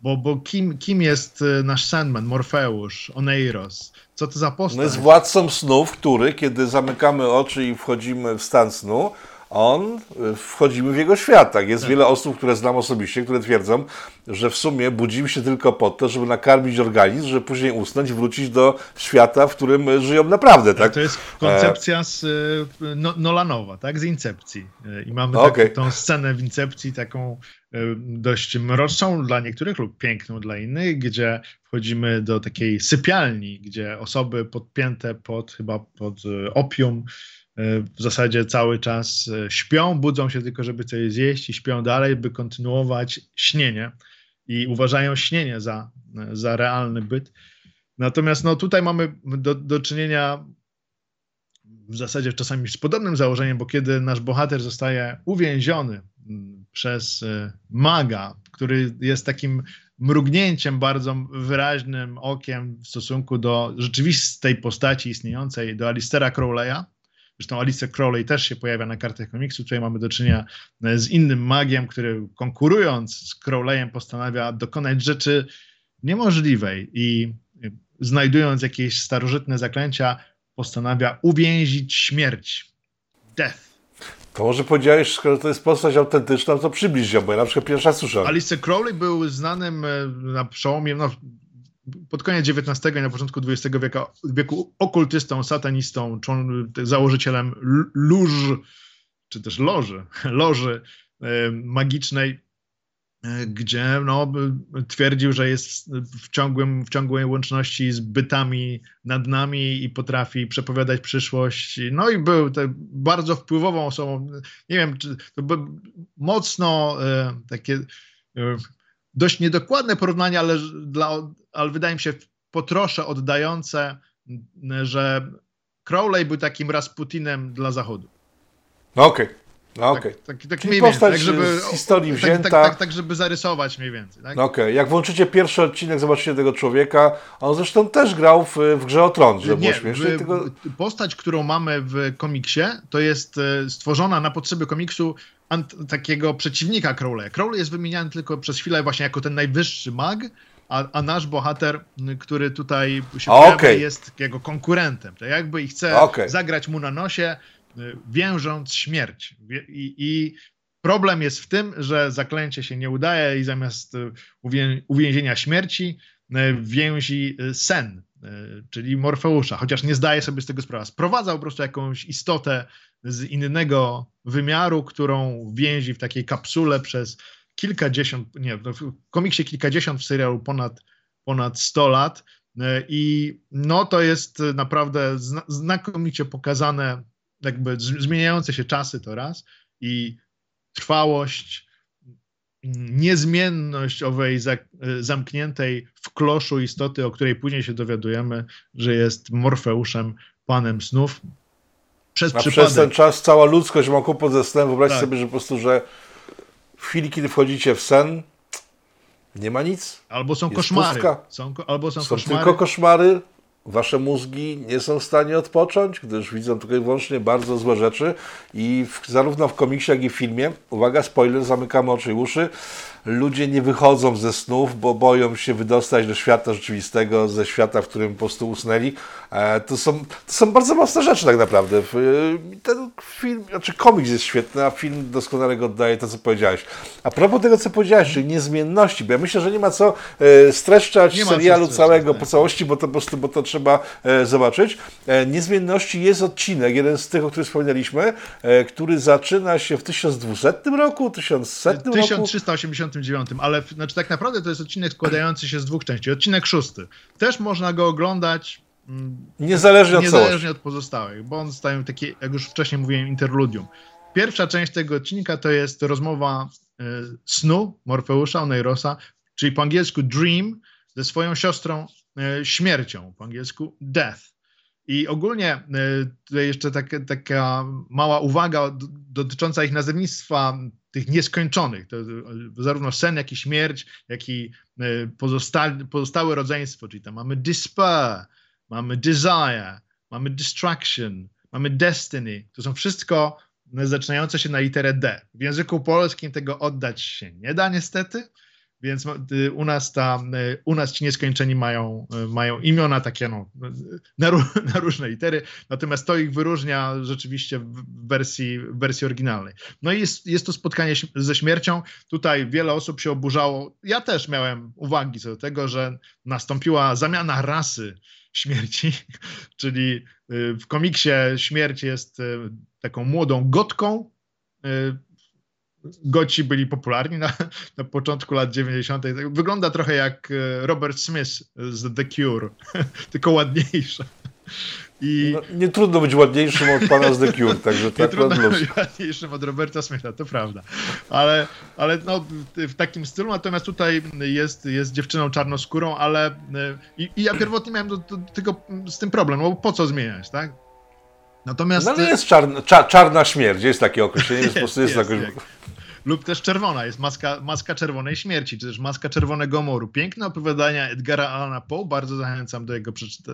Bo, bo kim, kim jest e, nasz Sandman, Morfeusz, Oneiros? Co to za postać? No jest władcą snów, który, kiedy zamykamy oczy i wchodzimy w stan snu, on, y, wchodzimy w jego świat. Tak? Jest tak. wiele osób, które znam osobiście, które twierdzą, że w sumie budzimy się tylko po to, żeby nakarmić organizm, żeby później usnąć i wrócić do świata, w którym żyją naprawdę. Tak? To jest koncepcja z y, no, Nolanowa, tak? z Incepcji. Y, I mamy okay. tą scenę w Incepcji, taką dość mroczną dla niektórych lub piękną dla innych, gdzie wchodzimy do takiej sypialni, gdzie osoby podpięte pod chyba pod opium w zasadzie cały czas e, śpią, budzą się tylko, żeby coś zjeść i śpią dalej, by kontynuować śnienie i uważają śnienie za, za realny byt. Natomiast no, tutaj mamy do, do czynienia w zasadzie czasami z podobnym założeniem, bo kiedy nasz bohater zostaje uwięziony mm, przez e, maga, który jest takim mrugnięciem bardzo wyraźnym okiem w stosunku do rzeczywistej postaci istniejącej, do Alistera Crowley'a, Zresztą Alice Crowley też się pojawia na kartach komiksu. Tutaj mamy do czynienia e, z innym magiem, który konkurując z Crowleyem postanawia dokonać rzeczy niemożliwej i e, znajdując jakieś starożytne zaklęcia, postanawia uwięzić śmierć. Death. To może powiedziałeś, skoro to jest postać autentyczna, to przybliż ją, bo ja na przykład pierwsza słyszałem. Alice Crowley był znanym e, na przełomie, no, pod koniec XIX i na początku XX wieku, wieku okultystą, satanistą, założycielem lóż, czy też loży, loży e, magicznej, e, gdzie no, twierdził, że jest w, ciągłym, w ciągłej łączności z bytami nad nami i potrafi przepowiadać przyszłość. No i był bardzo wpływową osobą. Nie wiem, czy to był mocno e, takie dość niedokładne porównanie, ale, dla, ale wydaje mi się po trosze oddające, że Crowley był takim Rasputinem dla Zachodu. No okej. Okay. No okay. Tak, tak, tak mniej postać więcej, tak, żeby, z historii tak, wzięta. Tak, tak, tak, żeby zarysować mniej więcej. Tak? No okej, okay. jak włączycie pierwszy odcinek, zobaczycie tego człowieka. On zresztą też grał w, w grze o tron, że Nie, było śmiesznie. Tylko... Postać, którą mamy w komiksie, to jest e, stworzona na potrzeby komiksu takiego przeciwnika Crowley. Crowley jest wymieniany tylko przez chwilę właśnie jako ten najwyższy mag, a, a nasz bohater, który tutaj się okay. pojawia, jest jego konkurentem. To jakby i chce okay. zagrać mu na nosie, y, wiążąc śmierć. I, I, problem jest w tym, że zaklęcie się nie udaje i zamiast y, uwię uwięzienia śmierci y, więzi sen, czyli Morfeusza, chociaż nie zdaje sobie z tego sprawy. Sprowadzał po prostu jakąś istotę z innego wymiaru, którą więzi w takiej kapsule przez kilkadziesiąt, nie, w komiksie kilkadziesiąt, w serialu ponad, ponad 100 lat. I no to jest naprawdę znakomicie pokazane, jakby zmieniające się czasy to raz i trwałość, niezmienność owej zamkniętej w kloszu istoty, o której później się dowiadujemy, że jest Morfeuszem, panem snów przez A przypadek. przez ten czas cała ludzkość ma kłopot ze snem. Wyobraźcie tak. sobie, że po prostu, że w chwili, kiedy wchodzicie w sen, nie ma nic. Albo są koszmary. Są, albo są, są koszmary. tylko koszmary. wasze mózgi nie są w stanie odpocząć, gdyż widzą tutaj wyłącznie bardzo złe rzeczy i w, zarówno w komiksie, jak i w filmie, uwaga, spoiler, zamykamy oczy i uszy, ludzie nie wychodzą ze snów, bo boją się wydostać do świata rzeczywistego, ze świata, w którym po prostu usnęli. E, to, są, to są bardzo mocne rzeczy tak naprawdę. Ten film, znaczy komiks jest świetny, a film doskonale go oddaje to, co powiedziałeś. A propos tego, co powiedziałeś, czyli niezmienności, bo ja myślę, że nie ma co e, streszczać serialu całego po całości, bo to po prostu, bo to trzeba e, zobaczyć. Niezmienności jest odcinek, jeden z tych, o których wspominaliśmy, który zaczyna się w 1200 roku, 1100 roku. 1380 ale znaczy tak naprawdę to jest odcinek składający się z dwóch części. Odcinek szósty. Też można go oglądać mm, niezależnie, od, niezależnie od pozostałych, bo on staje takie, jak już wcześniej mówiłem, interludium. Pierwsza część tego odcinka to jest rozmowa y, snu Morfeusza, Oneirosa, czyli po angielsku Dream, ze swoją siostrą y, śmiercią, po angielsku Death. I ogólnie y, tutaj jeszcze tak, taka mała uwaga dotycząca ich nazewnictwa tych nieskończonych. To zarówno sen, jak i śmierć, jak i e, pozostałe, pozostałe rodzeństwo, czyli tam mamy despair, mamy desire, mamy distraction, mamy destiny. To są wszystko zaczynające się na literę D. W języku polskim tego oddać się nie da niestety, więc y, u nas, ta, y, u nas ci nieskończeni mają, y, mają imiona takie no, na, na, różne litery, natomiast to ich wyróżnia rzeczywiście w wersji, w wersji oryginalnej. No i jest, jest to spotkanie ze śmiercią. Tutaj wiele osób się oburzało. Ja też miałem uwagi co do tego, że nastąpiła zamiana rasy śmierci, czyli w komiksie śmierć jest taką młodą gotką, goci byli popularni na, na początku lat 90. Wygląda trochę jak e, Robert Smith z The Cure, tylko ładniejsza. I... No, nie trudno być ładniejszym od pana z The Cure, także tak Nie trudno być ładniejszym od Roberta Smitha, to prawda. Ale, ale no, w takim stylu, natomiast tutaj jest, jest dziewczyną czarnoskórą, ale e, i, i ja pierwotnie miałem do, do, tylko z tym problem, no po co zmieniać, tak? Natomiast... No ale jest czarna, czarna śmierć, jest takie określenie, jest, po prostu jest, jest jakoś lub też czerwona, jest maska, maska czerwonej śmierci, czy też maska czerwonego moru. Piękne opowiadania Edgara Allana Poe, bardzo zachęcam do jego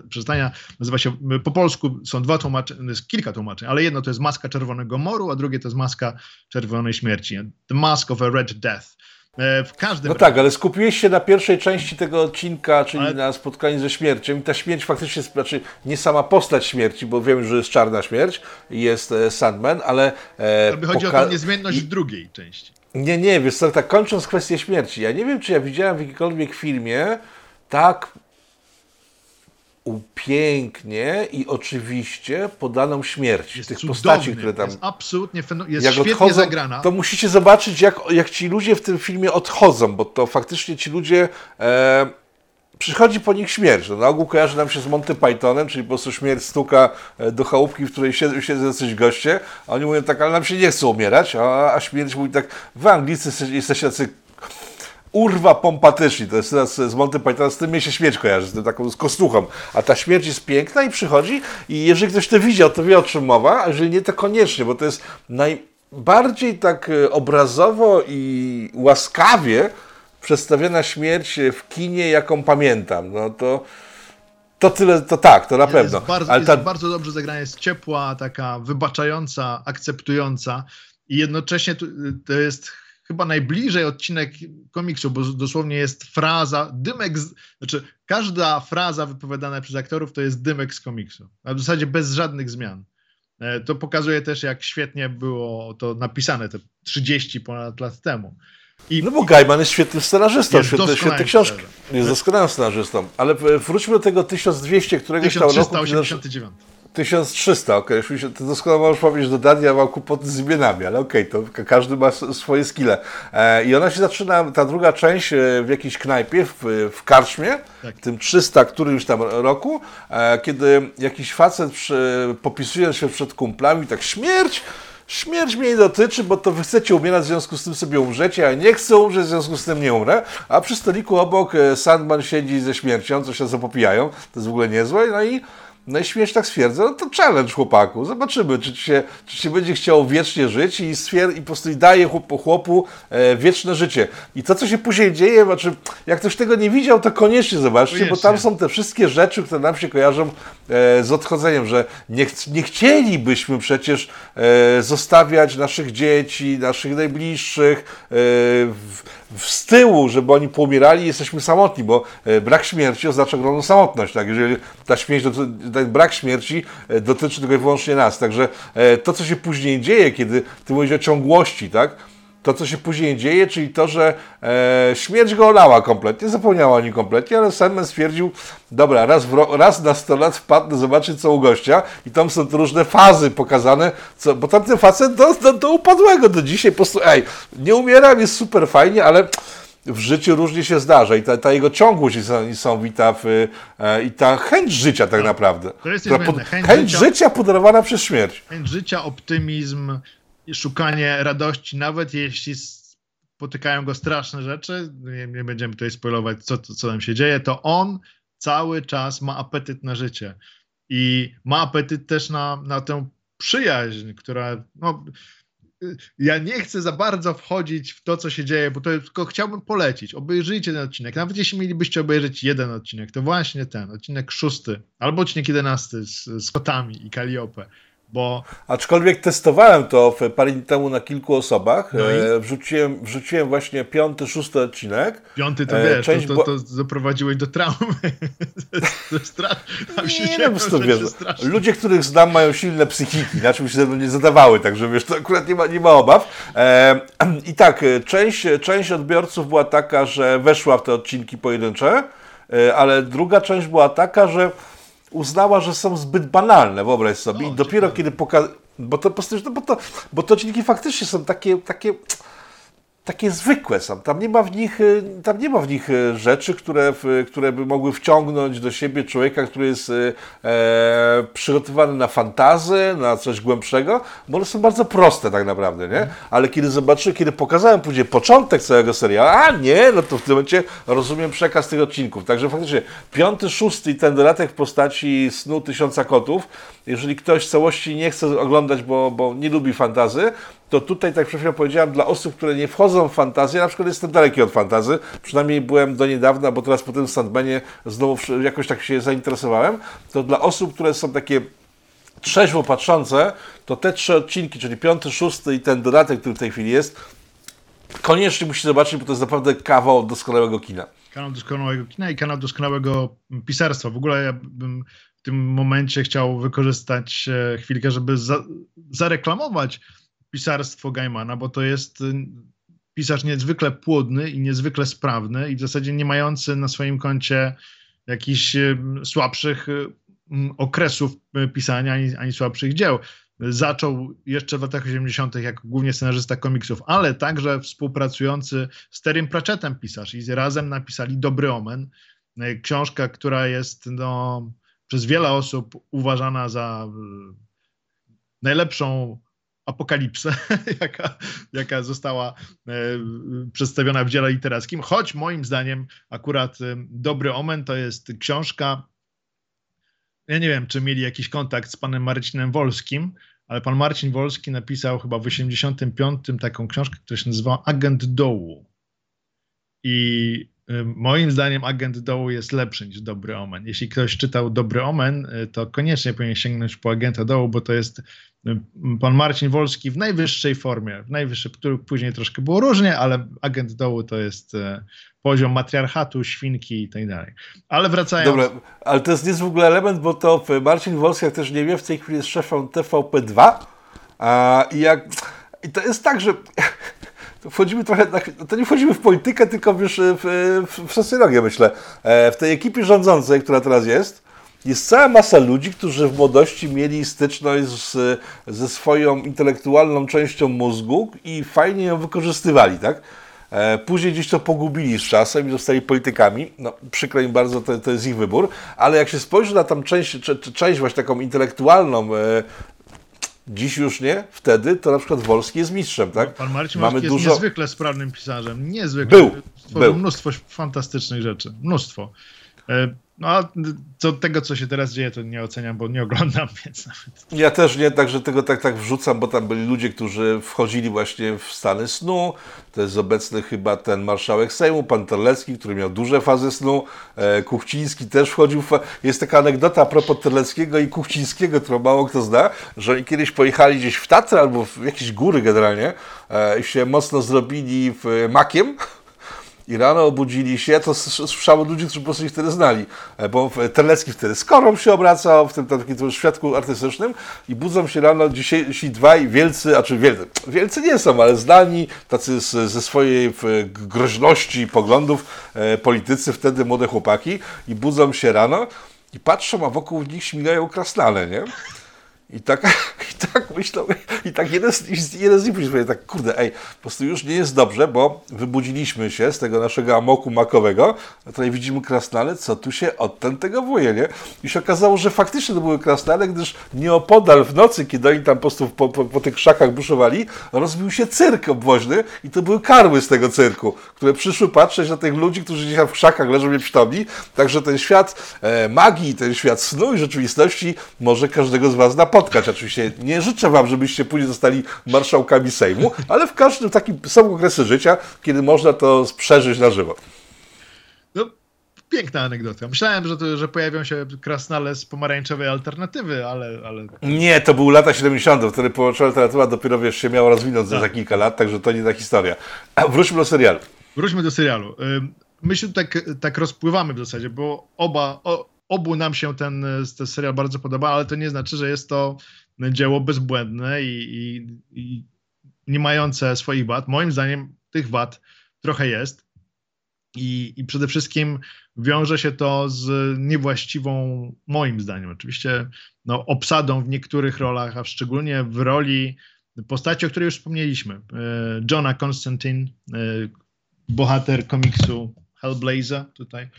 przeczytania. Nazywa się, po polsku są dwa tłumaczenia, jest kilka tłumaczeń, ale jedno to jest maska czerwonego moru, a drugie to jest maska czerwonej śmierci. The Mask of a Red Death. E, w każdym no tak, ale skupiłeś się na pierwszej części tego odcinka, czyli ale... na spotkaniu ze śmiercią. I ta śmierć faktycznie, znaczy nie sama postać śmierci, bo wiem, że jest czarna śmierć, jest e, Sandman, ale. E, poka... chodzi o tę niezmienność w drugiej części. Nie, nie, wiesz co, tak kończąc kwestię śmierci. Ja nie wiem, czy ja widziałem w jakimkolwiek filmie tak upięknie i oczywiście podaną śmierć jest tych cudowny, postaci, które tam. Jest absolutnie jest jak świetnie odchodzą, zagrana. To musicie zobaczyć, jak, jak ci ludzie w tym filmie odchodzą, bo to faktycznie ci ludzie. E, przychodzi po nich śmierć. No, na ogół kojarzy nam się z Monty Pythonem, czyli po prostu śmierć stuka e, do chałupki, w której siedzą, siedzą jacyś goście, a oni mówią tak, ale nam się nie chce umierać, a, a śmierć mówi tak, wy Anglicy jesteście tacy urwa pompatyczni, to jest teraz z Monty Python, z tym mnie się śmierć kojarzy, z tym taką z kostuchą, a ta śmierć jest piękna i przychodzi i jeżeli ktoś to widział, to wie o czym mowa, a jeżeli nie, to koniecznie, bo to jest najbardziej tak e, obrazowo i łaskawie przedstawiona śmierć w kinie, jaką pamiętam. No to to tyle, to tak, to na jest pewno. Bardzo, Ale ta... bardzo dobrze zagrana, jest ciepła, taka wybaczająca, akceptująca i jednocześnie to jest chyba najbliżej odcinek komiksu, bo dosłownie jest fraza, dymek, z, znaczy każda fraza wypowiadana przez aktorów to jest dymek z komiksu, a w zasadzie bez żadnych zmian. E, to pokazuje też, jak świetnie było to napisane te 30 ponad lat temu. I, no bo Gaiman jest świetnym scenarzystą, jest świetny, świetny książki. Jest doskonałym scenarzystą. Ale wróćmy do tego 1200, którego 1389. 1300, okej, okay. to doskonale możesz powiedzieć do Danii, ja mam kłopoty z imionami, ale okej, okay, to każdy ma swoje skille. E, I ona się zaczyna, ta druga część, e, w jakiejś knajpie, w, w karczmie, tak. tym 300 którymś tam roku, e, kiedy jakiś facet przy, popisuje się przed kumplami, tak śmierć, Śmierć mnie nie dotyczy, bo to wy chcecie umierać, w związku z tym sobie umrzecie, a nie chcę umrzeć, w związku z tym nie umrę. A przy stoliku obok Sandman siedzi ze śmiercią, co się zapopijają, to jest w ogóle niezłe. No i No i śmiesz tak stwierdza, no to challenge chłopaku, zobaczymy, czy ci się, czy ci będzie chciał wiecznie żyć i, stwierd- i po prostu daje chłopu, chłopu e, wieczne życie. I to, co się później dzieje, znaczy, jak ktoś tego nie widział, to koniecznie zobaczcie, koniecznie. bo tam są te wszystkie rzeczy, które nam się kojarzą e, z odchodzeniem, że nie, ch nie chcielibyśmy przecież e, zostawiać naszych dzieci, naszych najbliższych e, w, z tyłu, żeby oni poumierali, jesteśmy samotni, bo e, brak śmierci oznacza ogromną samotność. Tak? Jeżeli ta śmierć, ten brak śmierci e, dotyczy tylko i wyłącznie nas. Także e, to, co się później dzieje, kiedy ty mówisz o ciągłości, tak? To, co się później dzieje, czyli to, że e, śmierć go olała kompletnie, zapomniała o nim kompletnie, ale Sandman stwierdził, dobra, raz, w, raz na 100 lat wpadnę zobaczyć co u gościa i tam są różne fazy pokazane, co, bo tamten facet do, do, do upadłego do dzisiaj po prostu, ej, nie umieram, jest super fajnie, ale w życiu różnie się zdarza i ta, ta jego ciągłość jest niesamowita w, e, i ta chęć życia tak no, naprawdę. To jest pod, chęć, chęć życia, życia podarowana przez śmierć. Chęć życia, optymizm, szukanie radości, nawet jeśli spotykają go straszne rzeczy, nie, nie będziemy tutaj spoilować, co, co tam się dzieje, to on cały czas ma apetyt na życie i ma apetyt też na, na tę przyjaźń, która no, ja nie chcę za bardzo wchodzić w to, co się dzieje, bo to tylko chciałbym polecić. Obejrzyjcie ten odcinek. Nawet jeśli mielibyście obejrzeć jeden odcinek, to właśnie ten, odcinek szósty, albo odcinek jedenasty z, z kotami i Kaliopę bo... Aczkolwiek testowałem to parę dni temu na kilku osobach. No e, wrzuciłem, wrzuciłem właśnie piąty, szósty odcinek. Piąty to e, wiesz, Część to, to, to doprowadziłeś do traumy. nie, no, to, wiesz, ludzie, których znam mają silne psychiki, na czym się ze mną nie zadawały, także wiesz, to akurat nie ma, nie ma obaw. E, I tak, część, część odbiorców była taka, że weszła w te odcinki pojedyncze, ale druga część była taka, że uznała, że są zbyt banalne, wyobraź sobie. I dopiero kiedy pokazał, bo to, bo to, bo to odcinki faktycznie są takie, takie takie zwykłe są. Tam nie ma w nich, y, tam nie ma w nich y, rzeczy, które, które by mogły wciągnąć do siebie człowieka, który jest y, e, przygotowany na fantazy, na coś głębszego, bo one są bardzo proste tak naprawdę, nie? Ale kiedy zobaczyłem, kiedy pokazałem później początek całego serialu, a nie, no to w tym momencie rozumiem przekaz tych odcinków. Także faktycznie piąty, szósty i ten dodatek w postaci snu tysiąca kotów, jeżeli ktoś całości nie chce oglądać, bo, bo nie lubi fantazy, to tutaj, tak przed powiedziałem, dla osób, które nie wchodzą w fantazję, na przykład jestem daleki od fantazy, przynajmniej byłem do niedawna, bo teraz po tym Sandmanie znowu jakoś tak się zainteresowałem, to dla osób, które są takie trzeźwo patrzące, to te trzy odcinki, czyli piąty, szósty i ten dodatek, który w tej chwili jest, koniecznie musi zobaczyć, bo to jest naprawdę kawał doskonałego kina. Kanał doskonałego kina i kanał doskonałego pisarstwa. W ogóle ja bym w tym momencie chciał wykorzystać e, chwilkę, żeby za, zareklamować pisarstwo Gaimana, bo to jest y, pisarz niezwykle płodny i niezwykle sprawny i w zasadzie nie mający na swoim koncie jakichś y, słabszych y, okresów pisania ani, ani słabszych dzieł. Zaczął jeszcze w latach 80. jako głównie scenarzysta komiksów, ale także współpracujący z Terrym Pratchettem pisarz i razem napisali Dobry Omen, książka, która jest no, przez wiele osób uważana za najlepszą apokalipsę, jaka, jaka została e, przedstawiona w dziele literackim, choć moim zdaniem akurat e, Dobry Omen to jest książka, ja nie wiem, czy mieli jakiś kontakt z panem Marcinem Wolskim, ale pan Marcin Wolski napisał chyba w 85 taką książkę, która się nazywa Agent Dołu. I Moim zdaniem agent dołu jest lepszy niż dobry omen. Jeśli ktoś czytał dobry omen, y, to koniecznie powinien sięgnąć po agenta dołu, bo to jest pan Marcin Wolski w najwyższej formie, w najwyższej, który później troszkę było różnie, ale agent dołu to jest y, poziom matriarchatu, świnki i tak dalej. Ale wracając... Dobra, ale to jest, jest w ogóle element, bo to Marcin Wolski, jak też nie wie, w tej chwili jest szefem TVP2 a, jak... I to jest tak, że wchodzimy trochę, to nie wchodzimy w politykę, tylko wiesz, w, w, w socjologię myślę. E, w tej ekipie rządzącej, która teraz jest, jest cała masa ludzi, którzy w młodości mieli styczność z, ze swoją intelektualną częścią mózgu i fajnie ją wykorzystywali, tak? E, później gdzieś to pogubili z czasem i zostali politykami. No, przykro im bardzo, to, to jest ich wybór, ale jak się spojrzy na tam część, część właśnie taką intelektualną, e, Dziś już nie, wtedy to na przykład Wolski jest mistrzem, tak? Pan Marcin Mamy Wolski dużo... jest niezwykle sprawnym pisarzem, niezwykle. Był, Stworzył był. mnóstwo fantastycznych rzeczy, mnóstwo. No a co tego, co się teraz dzieje, to nie oceniam, bo nie oglądam, więc nawet. Ja też nie, także tego tak, tak wrzucam, bo tam byli ludzie, którzy wchodzili właśnie w stany snu. To jest obecny chyba ten marszałek Sejmu, pan Terlecki, który miał duże fazy snu. E, Kuchciński też wchodził w... Jest taka anegdota a propos Terleckiego i Kuchcińskiego, którą mało kto zna, że oni kiedyś pojechali gdzieś w Tatry albo w jakieś góry generalnie e, i się mocno zrobili makiem i rano obudzili się, to słyszałem ludzi, którzy po prostu ich wtedy znali, e, bo Terlecki wtedy z korą się obracał, w tym takim świadku artystycznym i budzą się rano dzisiejsi dwaj wielcy, a czy wielcy, wielcy nie są, ale znani, tacy z, ze swojej groźności poglądów, e, politycy, wtedy młode chłopaki i budzą się rano i patrzą, a wokół nich śmigają krasnale, nie? I tak, i tak myślał, i tak jeden z, nich powiedział, tak kurde, ej, po prostu już nie jest dobrze, bo wybudziliśmy się z tego naszego amoku makowego, a tutaj widzimy krasnale, co tu się odtąd tego wuje, nie? I się okazało, że faktycznie to były krasnale, gdyż nieopodal w nocy, kiedy oni tam po prostu po, po, po tych krzakach buszowali, rozbił się cyrk obwoźny i to były karły z tego cyrku, które przyszły patrzeć na tych ludzi, którzy dzisiaj w krzakach leżą nieprzytomni, także ten świat e, magii, ten świat snu i rzeczywistości może każdego z Was napotkać spotkać. Oczywiście nie życzę Wam, żebyście później zostali marszałkami Sejmu, ale w każdym takim są okresy życia, kiedy można to przeżyć na żywo. No, piękna anegdota. Myślałem, że, to, że pojawią się krasnale z pomarańczowej alternatywy, ale, ale... Nie, to były lata 70., wtedy pomarańczowa alternatywa dopiero wiesz, się miała rozwinąć tak. za kilka lat, także to nie ta historia. A wróćmy do serialu. Wróćmy do serialu. My się tak, tak rozpływamy w zasadzie, bo oba, o, obu nam się ten, ten serial bardzo podoba, ale to nie znaczy, że jest to dzieło bezbłędne i, i, i nie mające swoich wad. Moim zdaniem tych wad trochę jest. I, I przede wszystkim wiąże się to z niewłaściwą, moim zdaniem, oczywiście, no, obsadą w niektórych rolach, a szczególnie w roli postaci, o której już wspomnieliśmy. E, Johna Constantine, e, bohater komiksu Hellblazer tutaj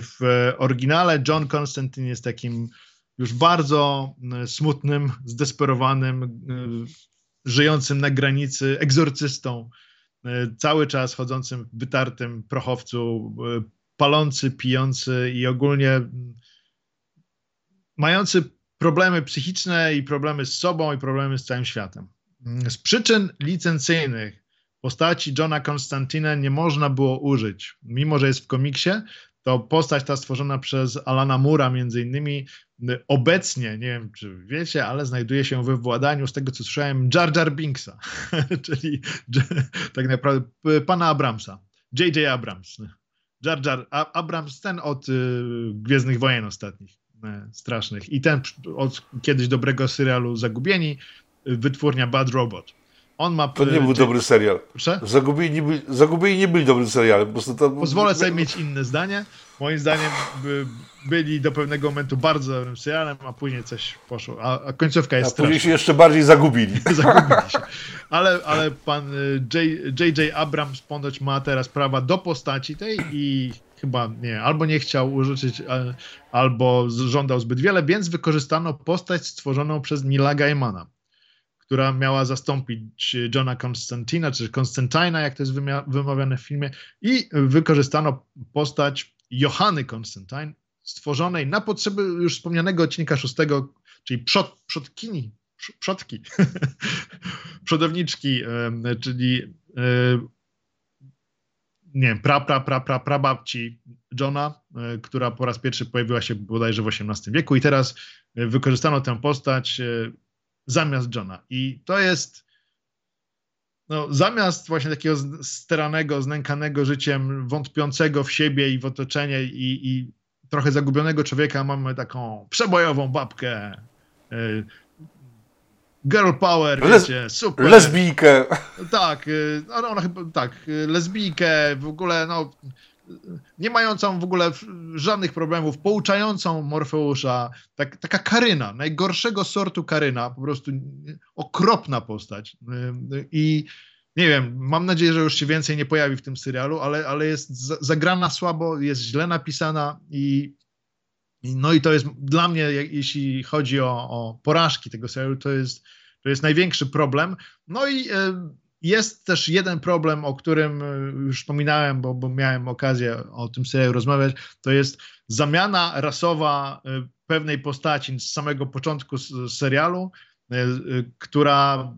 w oryginale John Constantine jest takim już bardzo e, smutnym, zdesperowanym, e, żyjącym na granicy egzorcystą, e, cały czas chodzącym w wytartym prochowcu, palący, pijący i ogólnie mający problemy psychiczne i problemy z sobą i problemy z całym światem. Z przyczyn licencyjnych postaci Johna Constantina nie można było użyć, mimo że jest w komiksie, to postać ta stworzona przez Alana Mura między innymi obecnie, nie wiem czy wiecie, ale znajduje się we władaniu, z tego co słyszałem, Jar Jar Binksa, czyli tak naprawdę pana Abramsa, J.J. Abrams. Jar Jar Abrams, ten od y, Gwiezdnych Wojen ostatnich, y, strasznych i ten od kiedyś dobrego serialu Zagubieni, wytwórnia Bad Robot. On ma. To nie był dobry serial. Zagubieni nie, byli, Zagubieni nie byli dobrym serialem. Po prostu to... Pozwolę sobie mieć inne zdanie. Moim zdaniem by, byli do pewnego momentu bardzo dobrym serialem, a później coś poszło. A, a końcówka jest. A później się jeszcze bardziej zagubili. zagubili się. Ale, ale pan J.J. Y, Abrams ponoć ma teraz prawa do postaci tej i chyba nie, albo nie chciał użyczyć, albo żądał zbyt wiele, więc wykorzystano postać stworzoną przez Nila Gaimana która miała zastąpić Johna Constantina, czy Konstantina, jak to jest wymawiane w filmie, i wykorzystano postać Johanny Constantine, stworzonej na potrzeby już wspomnianego odcinka szóstego, czyli przod, przodkini, przodki, przodowniczki, czyli nie wiem, pra, pra, pra, pra, pra babci Johna, e, która po raz pierwszy pojawiła się bodajże w XVIII wieku. I teraz e, wykorzystano tę postać e, zamiast Johna. I to jest no, zamiast właśnie takiego steranego, znękanego życiem, wątpiącego w siebie i w otoczenie i, i trochę zagubionego człowieka mamy taką przebojową babkę, y, girl power, Les, wiecie, super. Lesbijkę. Tak, y, ona, ona chyba, tak, y, lesbijkę, w ogóle, no, nie mającą w ogóle żadnych problemów, pouczającą Morfeusza, tak, taka Karyna, najgorszego sortu Karyna, po prostu okropna postać. I nie wiem, mam nadzieję, że już się więcej nie pojawi w tym serialu, ale, ale jest zagrana słabo, jest źle napisana i no i to jest dla mnie, jeśli chodzi o, o porażki tego serialu, to jest, to jest największy problem. No i jest też jeden problem, o którym już wspominałem, bo, bo miałem okazję o tym serialu rozmawiać, to jest zamiana rasowa pewnej postaci z samego początku serialu, która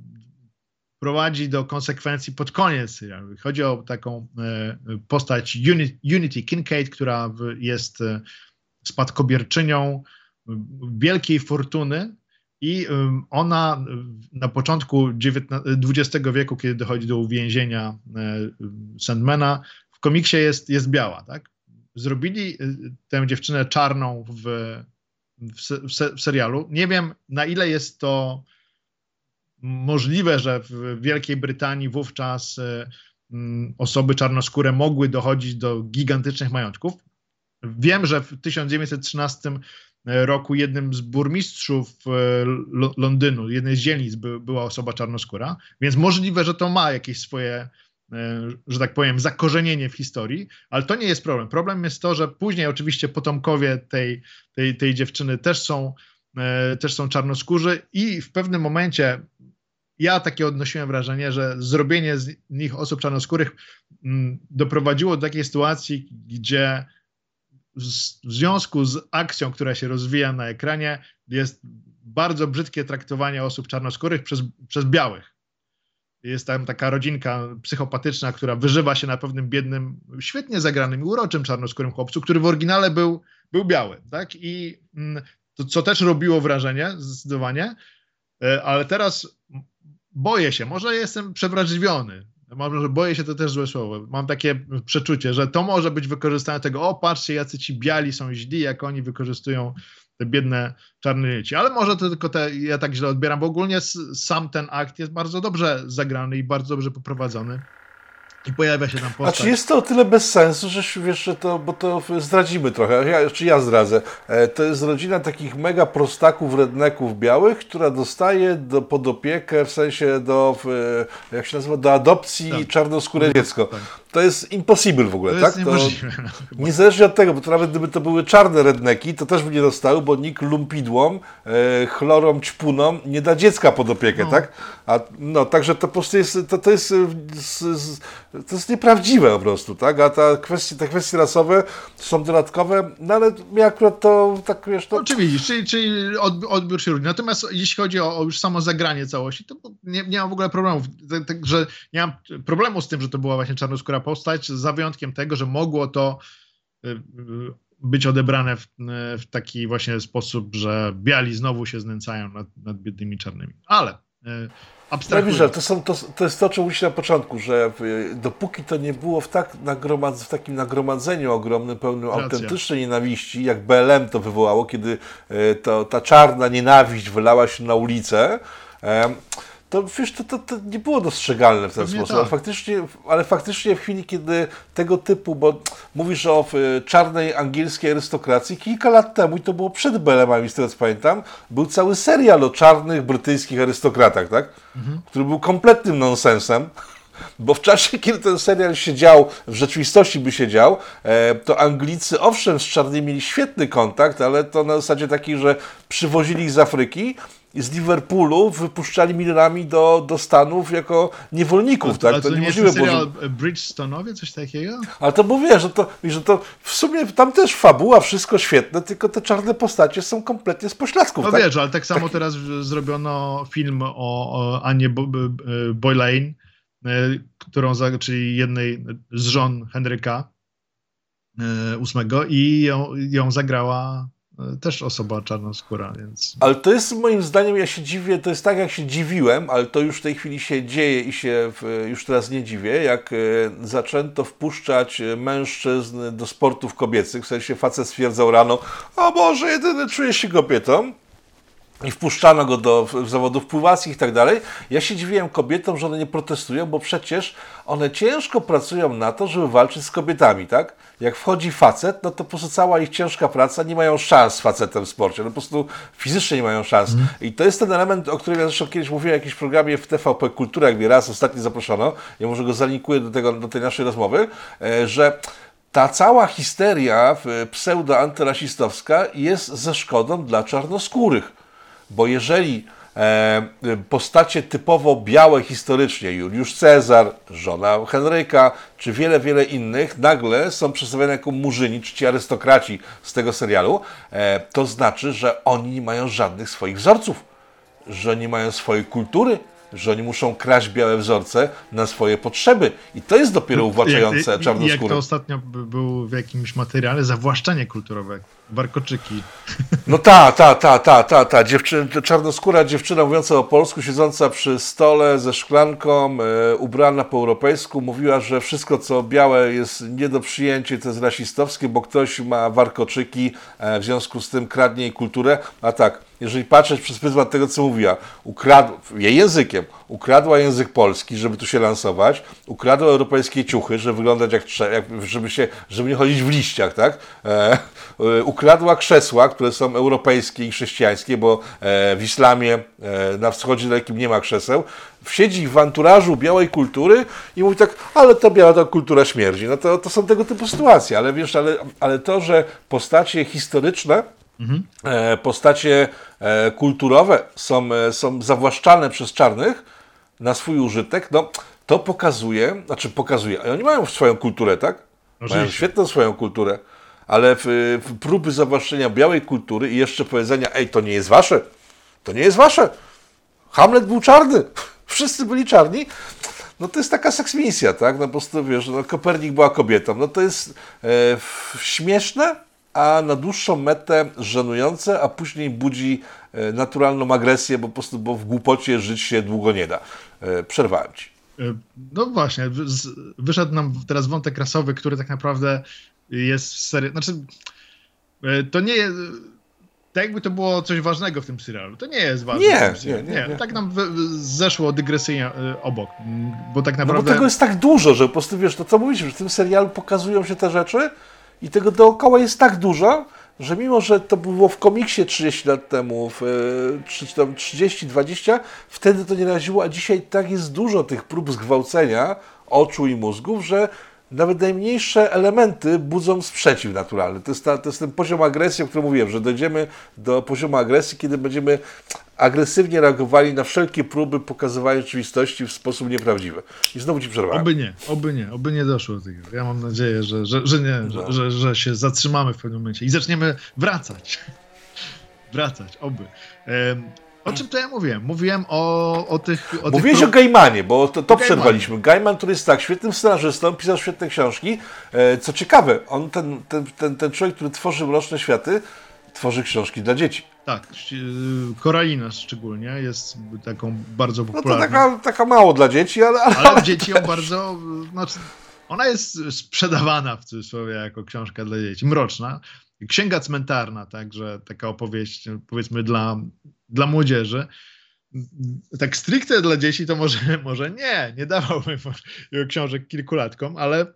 prowadzi do konsekwencji pod koniec serialu. Chodzi o taką e, postać Unity Kincaid, która jest e, spadkobierczynią wielkiej fortuny i ona na początku XX wieku, kiedy dochodzi do uwięzienia e, Sandmana, w komiksie jest, jest biała. Tak? Zrobili tę dziewczynę czarną w, w, w serialu. Nie wiem, na ile jest to możliwe, że w Wielkiej Brytanii wówczas mm, osoby czarnoskóre mogły dochodzić do gigantycznych majątków. Wiem, że w 1913 roku jednym z burmistrzów e, Londynu, jednej z dzielnic była osoba czarnoskóra, więc możliwe, że to ma jakieś swoje, e, że tak powiem, zakorzenienie w historii, ale to nie jest problem. Problem jest to, że później oczywiście potomkowie tej, tej, tej dziewczyny też są, też są czarnoskórzy i w pewnym momencie ja takie odnosiłem wrażenie, że zrobienie z nich osób czarnoskórych mm, doprowadziło do takiej sytuacji, gdzie w związku z akcją, która się rozwija na ekranie, jest bardzo brzydkie traktowanie osób czarnoskórych przez, przez białych. Jest tam taka rodzinka psychopatyczna, która wyżywa się na pewnym biednym, świetnie zagranym i uroczym czarnoskórym chłopcu, który w oryginale był, był biały. Tak? I mm, to, co też robiło wrażenie, zdecydowanie, e, ale teraz boję się, może jestem przewrażliwiony, może boję się to też złe słowo. Mam takie przeczucie, że to może być wykorzystane tego, o patrzcie, jacy ci biali są źli, jak oni wykorzystują te biedne czarne dzieci. Ale może to tylko te, ja tak źle odbieram, bo ogólnie sam ten akt jest bardzo dobrze zagrany i bardzo dobrze poprowadzony. I pojawia się tam postać. Znaczy jest to o tyle bez sensu, że wiesz, że to, bo to zdradzimy trochę, ja, czy ja zdradzę. E, to jest rodzina takich mega prostaków, redneków białych, która dostaje do, pod opiekę, w sensie do, jak się nazywa, do adopcji tak. czarnoskóre dziecko. Tak to jest impossible w ogóle, to tak? Jest niemożliwe. To, niezależnie od tego, bo to nawet gdyby to były czarne redneki, to też by nie dostały, bo nikt lumpidłom, e, chlorą, ćpunom nie da dziecka pod opiekę, no. tak? A, no, także to po prostu jest, to, to jest, z, z, to jest nieprawdziwe po prostu, tak? A ta kwestie, te kwestie rasowe są dodatkowe, no ale ja akurat to tak, wiesz, to... Oczywiście, czyli, czyli odbiór się różni. Natomiast jeśli chodzi o, o, już samo zagranie całości, to nie, nie mam w ogóle problemów, że nie mam problemu z tym, że to była właśnie czarnoskóra postać, za wyjątkiem tego, że mogło to y, y, być odebrane w, w taki właśnie sposób, że biali znowu się znęcają nad, nad biednymi czarnymi. Ale abstrahując... No, to, są, to, to jest to, co mówisz na początku, że dopóki to nie było w, tak nagromad, w takim nagromadzeniu ogromnym, pełnym Racja. autentycznej nienawiści, jak BLM to wywołało, kiedy to, ta czarna nienawiść wylała się na ulicę, to wiesz, to, to, to, nie było dostrzegalne w ten Pewnie sposób, tak. ale, faktycznie, ale faktycznie w chwili, kiedy tego typu, bo mówisz o czarnej angielskiej arystokracji, kilka lat temu, i to było przed Belemami, z tego co pamiętam, był cały serial o czarnych brytyjskich arystokratach, tak? Mhm. który był kompletnym nonsensem. Bo w czasie, kiedy ten serial się dział, w rzeczywistości by się dział, e, to Anglicy owszem z czarnymi mieli świetny kontakt, ale to na zasadzie takiej, że przywozili ich z Afryki, z Liverpoolu wypuszczali milionami do, do Stanów jako niewolników, tak? to, to niemożliwe było. Że... Bridgestone'owie, coś takiego? Ale to mówię, że to, że to w sumie tam też fabuła, wszystko świetne, tylko te czarne postacie są kompletnie z pośladków. No tak? wiesz, ale tak samo tak... teraz zrobiono film o, o Annie Boleyn, e, którą, czyli jednej z żon Henryka VIII e, i ją, ją zagrała też osoba czarnoskóra, więc... Ale to jest moim zdaniem, ja się dziwię, to jest tak jak się dziwiłem, ale to już w tej chwili się dzieje i się już teraz nie dziwię, jak e, zaczęto wpuszczać mężczyzn do sportów kobiecych, w sensie facet stwierdzał rano, o Boże, jedyny czuję się kobietą, i wpuszczano go do zawodów pływackich i tak dalej. Ja się dziwiłem kobietom, że one nie protestują, bo przecież one ciężko pracują na to, żeby walczyć z kobietami, tak? Jak wchodzi facet, no to po prostu cała ich ciężka praca, nie mają szans z facetem w sporcie, no po prostu fizycznie nie mają szans. Mm. I to jest ten element, o którym ja zresztą kiedyś mówiłem w jakimś programie w TVP Kultura, jak mnie raz ostatnio zaproszono, ja może go zalinkuję do, tego, do tej naszej rozmowy, e, że ta cała histeria pseudo-antyrasistowska jest ze szkodą dla czarnoskórych bo jeżeli postacie typowo białe historycznie, Juliusz Cezar, żona Henryka, czy wiele, wiele innych, nagle są przedstawione jako murzyni, czy ci arystokraci z tego serialu, e, to znaczy, że oni nie mają żadnych swoich wzorców, że nie mają swojej kultury, że oni muszą kraść białe wzorce na swoje potrzeby. I to jest dopiero uwłaczające jak, czarnoskóre. Jak to ostatnio był w jakimś materiale, zawłaszczenie kulturowe, warkoczyki. No ta, ta, ta, ta, ta, ta. Dziewczy, czarnoskóra dziewczyna mówiąca o polsku, siedząca przy stole ze szklanką, e, ubrana po europejsku, mówiła, że wszystko co białe jest nie do przyjęcia, to jest rasistowskie, bo ktoś ma warkoczyki, e, w związku z tym kradnie jej kulturę. A tak, jeżeli patrzeć przez pryzmat tego, co mówiła, ukradła, jej językiem, ukradła język polski, żeby tu się lansować, ukradła europejskie ciuchy, żeby wyglądać jak, jak żeby, się, żeby nie chodzić w liściach, tak? E, e, ukradła krzesła, które są europejskie i chrześcijańskie, bo e, w islamie e, na wschodzie dalekim nie ma krzeseł. Siedzi w anturażu białej kultury i mówi tak, ale to biała to kultura śmierdzi. No to, to są tego typu sytuacje, ale wiesz, ale, ale to, że postacie historyczne Mhm. Postacie kulturowe są, są zawłaszczane przez czarnych na swój użytek, no to pokazuje, znaczy pokazuje, oni mają swoją kulturę, tak? Oczywiście. Mają świetną swoją kulturę, ale w, w próby zawłaszczenia białej kultury i jeszcze powiedzenia, ej, to nie jest wasze, to nie jest wasze. Hamlet był czarny, wszyscy byli czarni. No to jest taka seksmisja, tak? No po prostu wiesz, no Kopernik była kobietą. No to jest e, śmieszne, a na dłuższą metę żenujące, a później budzi e, naturalną agresję, bo po prostu bo w głupocie żyć się długo nie da. E, przerwałem ci. E, no właśnie, wyszedł nam teraz wątek rasowy, który tak naprawdę jest w serii. Znaczy, to nie jest. Tak jakby to było coś ważnego w tym serialu. To nie jest ważne. Nie, nie, nie, nie, Tak nam zeszło dygresyjnie obok. Bo tak naprawdę. No bo tego jest tak dużo, że po prostu wiesz, to co mówisz, że w tym serialu pokazują się te rzeczy, i tego dookoła jest tak dużo, że mimo, że to było w komiksie 30 lat temu, w, e, czy tam 30-20, wtedy to nie raziło, a dzisiaj tak jest dużo tych prób zgwałcenia oczu i mózgów, że nawet najmniejsze elementy budzą sprzeciw naturalny. To jest, ta, to jest ten poziom agresji, o którym mówiłem, że dojdziemy do poziomu agresji, kiedy będziemy agresywnie reagowali na wszelkie próby pokazywania rzeczywistości w sposób nieprawdziwy. I znowu ci przerwałem. Oby nie, oby nie, oby nie doszło do tego. Ja mam nadzieję, że, że, że nie, no. że, że się zatrzymamy w pewnym momencie i zaczniemy wracać. wracać, oby. Um, o czym to ja mówiłem? Mówiłem o, o tych... O Mówiłeś tych... o Gaimanie, bo to, to przerwaliśmy. Gaiman, który jest tak świetnym scenarzystą, pisał świetne książki. E, co ciekawe, on ten, ten, ten, ten człowiek, który tworzy Mroczne Światy, tworzy książki dla dzieci. Tak, Koralina szczególnie jest taką bardzo popularną. No to taka, taka mało dla dzieci, ale... Ale, ale dzieci ją bardzo... Znaczy, ona jest sprzedawana w cudzysłowie jako książka dla dzieci, mroczna. Księga cmentarna, także taka opowieść, powiedzmy, dla, dla młodzieży. Tak stricte dla dzieci to może, może nie, nie dawałbym książek kilkulatkom, ale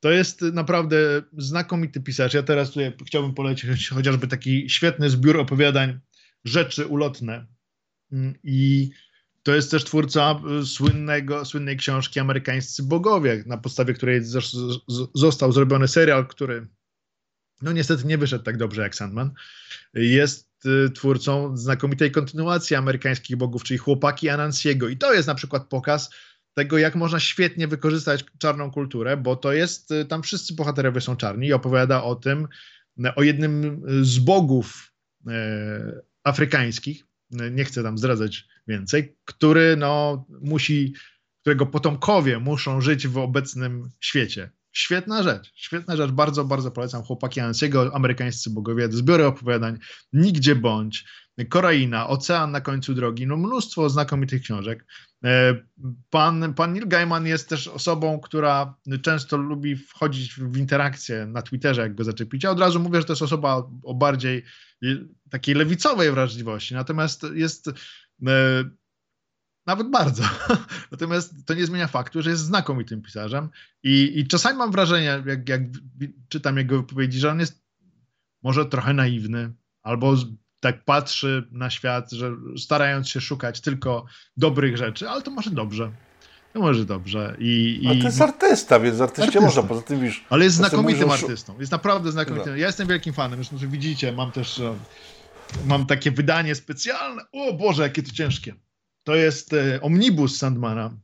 to jest naprawdę znakomity pisarz. Ja teraz tutaj chciałbym polecić chociażby taki świetny zbiór opowiadań Rzeczy ulotne. Mm, I to jest też twórca e, słynnego, słynnej książki Amerykańscy Bogowie, na podstawie której został zrobiony serial, który no niestety nie wyszedł tak dobrze jak Sandman. Jest y, twórcą znakomitej kontynuacji amerykańskich bogów, czyli Chłopaki Anansiego. I to jest na przykład pokaz tego, jak można świetnie wykorzystać czarną kulturę, bo to jest, y, tam wszyscy bohaterowie są czarni i opowiada o tym, y, o jednym z bogów e, afrykańskich, nie chcę tam zdradzać więcej, który no musi, którego potomkowie muszą żyć w obecnym świecie. Świetna rzecz, świetna rzecz, bardzo, bardzo polecam. Chłopaki Ansiego, amerykańscy bogowie, zbiory opowiadań, Nigdzie Bądź, Koraina, Ocean na końcu drogi, no mnóstwo znakomitych książek. E, pan, pan Neil Gaiman jest też osobą, która często lubi wchodzić w interakcję na Twitterze, jak go zaczepić. Ja od razu mówię, że to jest osoba o bardziej takiej lewicowej wrażliwości, natomiast jest e, nawet bardzo. Natomiast to nie zmienia faktu, że jest znakomitym pisarzem i, i czasami mam wrażenie, jak, jak czytam jego wypowiedzi, że on jest może trochę naiwny albo tak patrzy na świat, że starając się szukać tylko dobrych rzeczy, ale to może dobrze. To może dobrze. I, i... Ale to jest artysta, więc artyście artysta. można, poza tym wiesz... Ale jest znakomitym artystą. Jest naprawdę znakomitym. No. Ja jestem wielkim fanem, zresztą widzicie, mam też mam takie wydanie specjalne. O Boże, jakie to ciężkie. To jest e, omnibus Sandmana.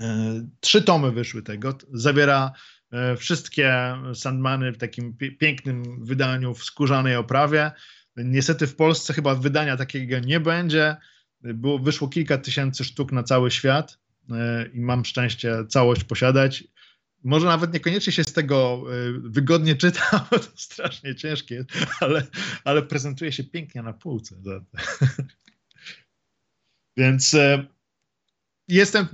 E, trzy tomy wyszły tego. Zawiera e, wszystkie Sandmany w takim pięknym wydaniu w skórzanej oprawie. Niestety w Polsce chyba wydania takiego nie będzie. Było, wyszło kilka tysięcy sztuk na cały świat i mam szczęście całość posiadać. Może nawet niekoniecznie się z tego wygodnie czyta, bo to strasznie ciężkie, ale, ale prezentuje się pięknie na półce. Więc e, jestem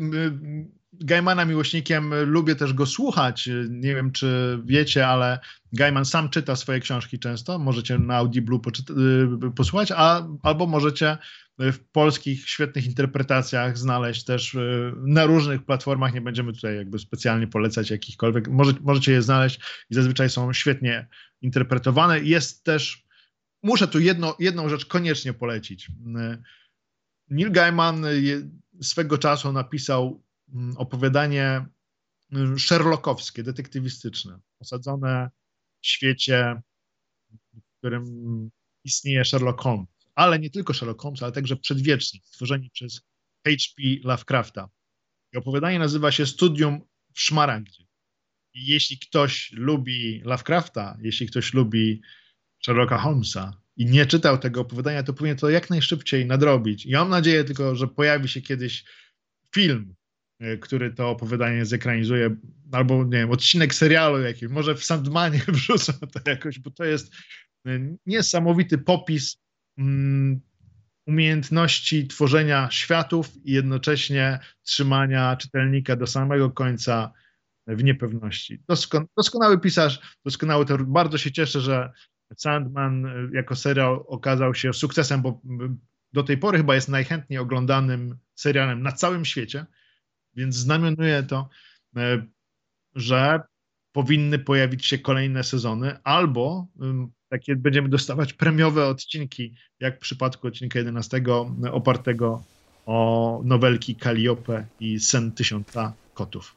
Gaimana miłośnikiem, lubię też go słuchać. Nie wiem, czy wiecie, ale Gaiman sam czyta swoje książki często. Możecie na Audible e, posłuchać, a, albo możecie w polskich świetnych interpretacjach znaleźć też na różnych platformach. Nie będziemy tutaj jakby specjalnie polecać jakichkolwiek. Może, możecie je znaleźć i zazwyczaj są świetnie interpretowane. Jest też, muszę tu jedno, jedną rzecz koniecznie polecić. Neil Gaiman swego czasu napisał opowiadanie mm, sherlockowskie, detektywistyczne, osadzone w świecie, w którym istnieje Sherlock Holmes. Ale nie tylko Sherlock Holmes, ale także przedwieczni, stworzeni przez H.P. Lovecrafta. I opowiadanie nazywa się Studium w Szmaragdzie. I jeśli ktoś lubi Lovecrafta, jeśli ktoś lubi Sherlocka Holmesa, i nie czytał tego opowiadania, to powinien to jak najszybciej nadrobić. I mam nadzieję tylko, że pojawi się kiedyś film, który to opowiadanie zekranizuje, albo nie wiem, odcinek serialu jakiś, może w Sandmanie wrzucą to jakoś, bo to jest e, niesamowity popis mm, umiejętności tworzenia światów i jednocześnie trzymania czytelnika do samego końca w niepewności. Doskon doskonały pisarz, doskonały to. Bardzo się cieszę, że Sandman y, jako serial okazał się sukcesem, bo do tej pory chyba jest najchętniej oglądanym serialem na całym świecie, więc znamionuje to, y, że powinny pojawić się kolejne sezony, albo takie będziemy dostawać premiowe odcinki, jak w przypadku odcinka 11 opartego o nowelki Calliope i Sen Tysiąca Kotów.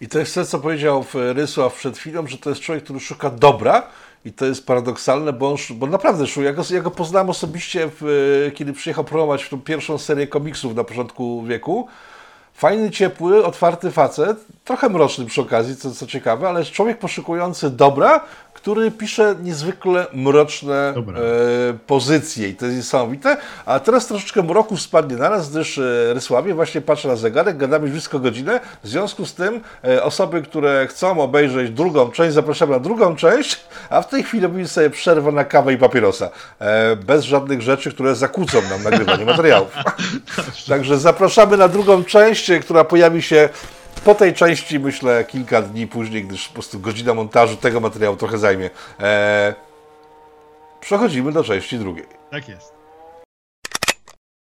I to jest to, co powiedział Rysław przed chwilą, że to jest człowiek, który szuka dobra, i to jest paradoksalne, bo, on, bo naprawdę ja go, ja go poznałem osobiście, w, kiedy przyjechał promować w tą pierwszą serię komiksów na początku wieku. Fajny, ciepły, otwarty facet, trochę mroczny przy okazji, co, co ciekawe, ale jest człowiek poszukujący dobra, który pisze niezwykle mroczne e, pozycje i to jest niesamowite. A teraz troszeczkę mroku spadnie na nas, gdyż e, Rysławie właśnie patrzę na zegarek, gadamy już blisko godzinę. W związku z tym e, osoby, które chcą obejrzeć drugą część, zapraszamy na drugą część, a w tej chwili robimy sobie przerwę na kawę i papierosa. Bez żadnych rzeczy, które zakłócą nam nagrywanie materiałów. Także zapraszamy na drugą część, która pojawi się po tej części myślę kilka dni później, gdyż po prostu godzina montażu tego materiału trochę zajmie. Eee, przechodzimy do części drugiej. Tak jest.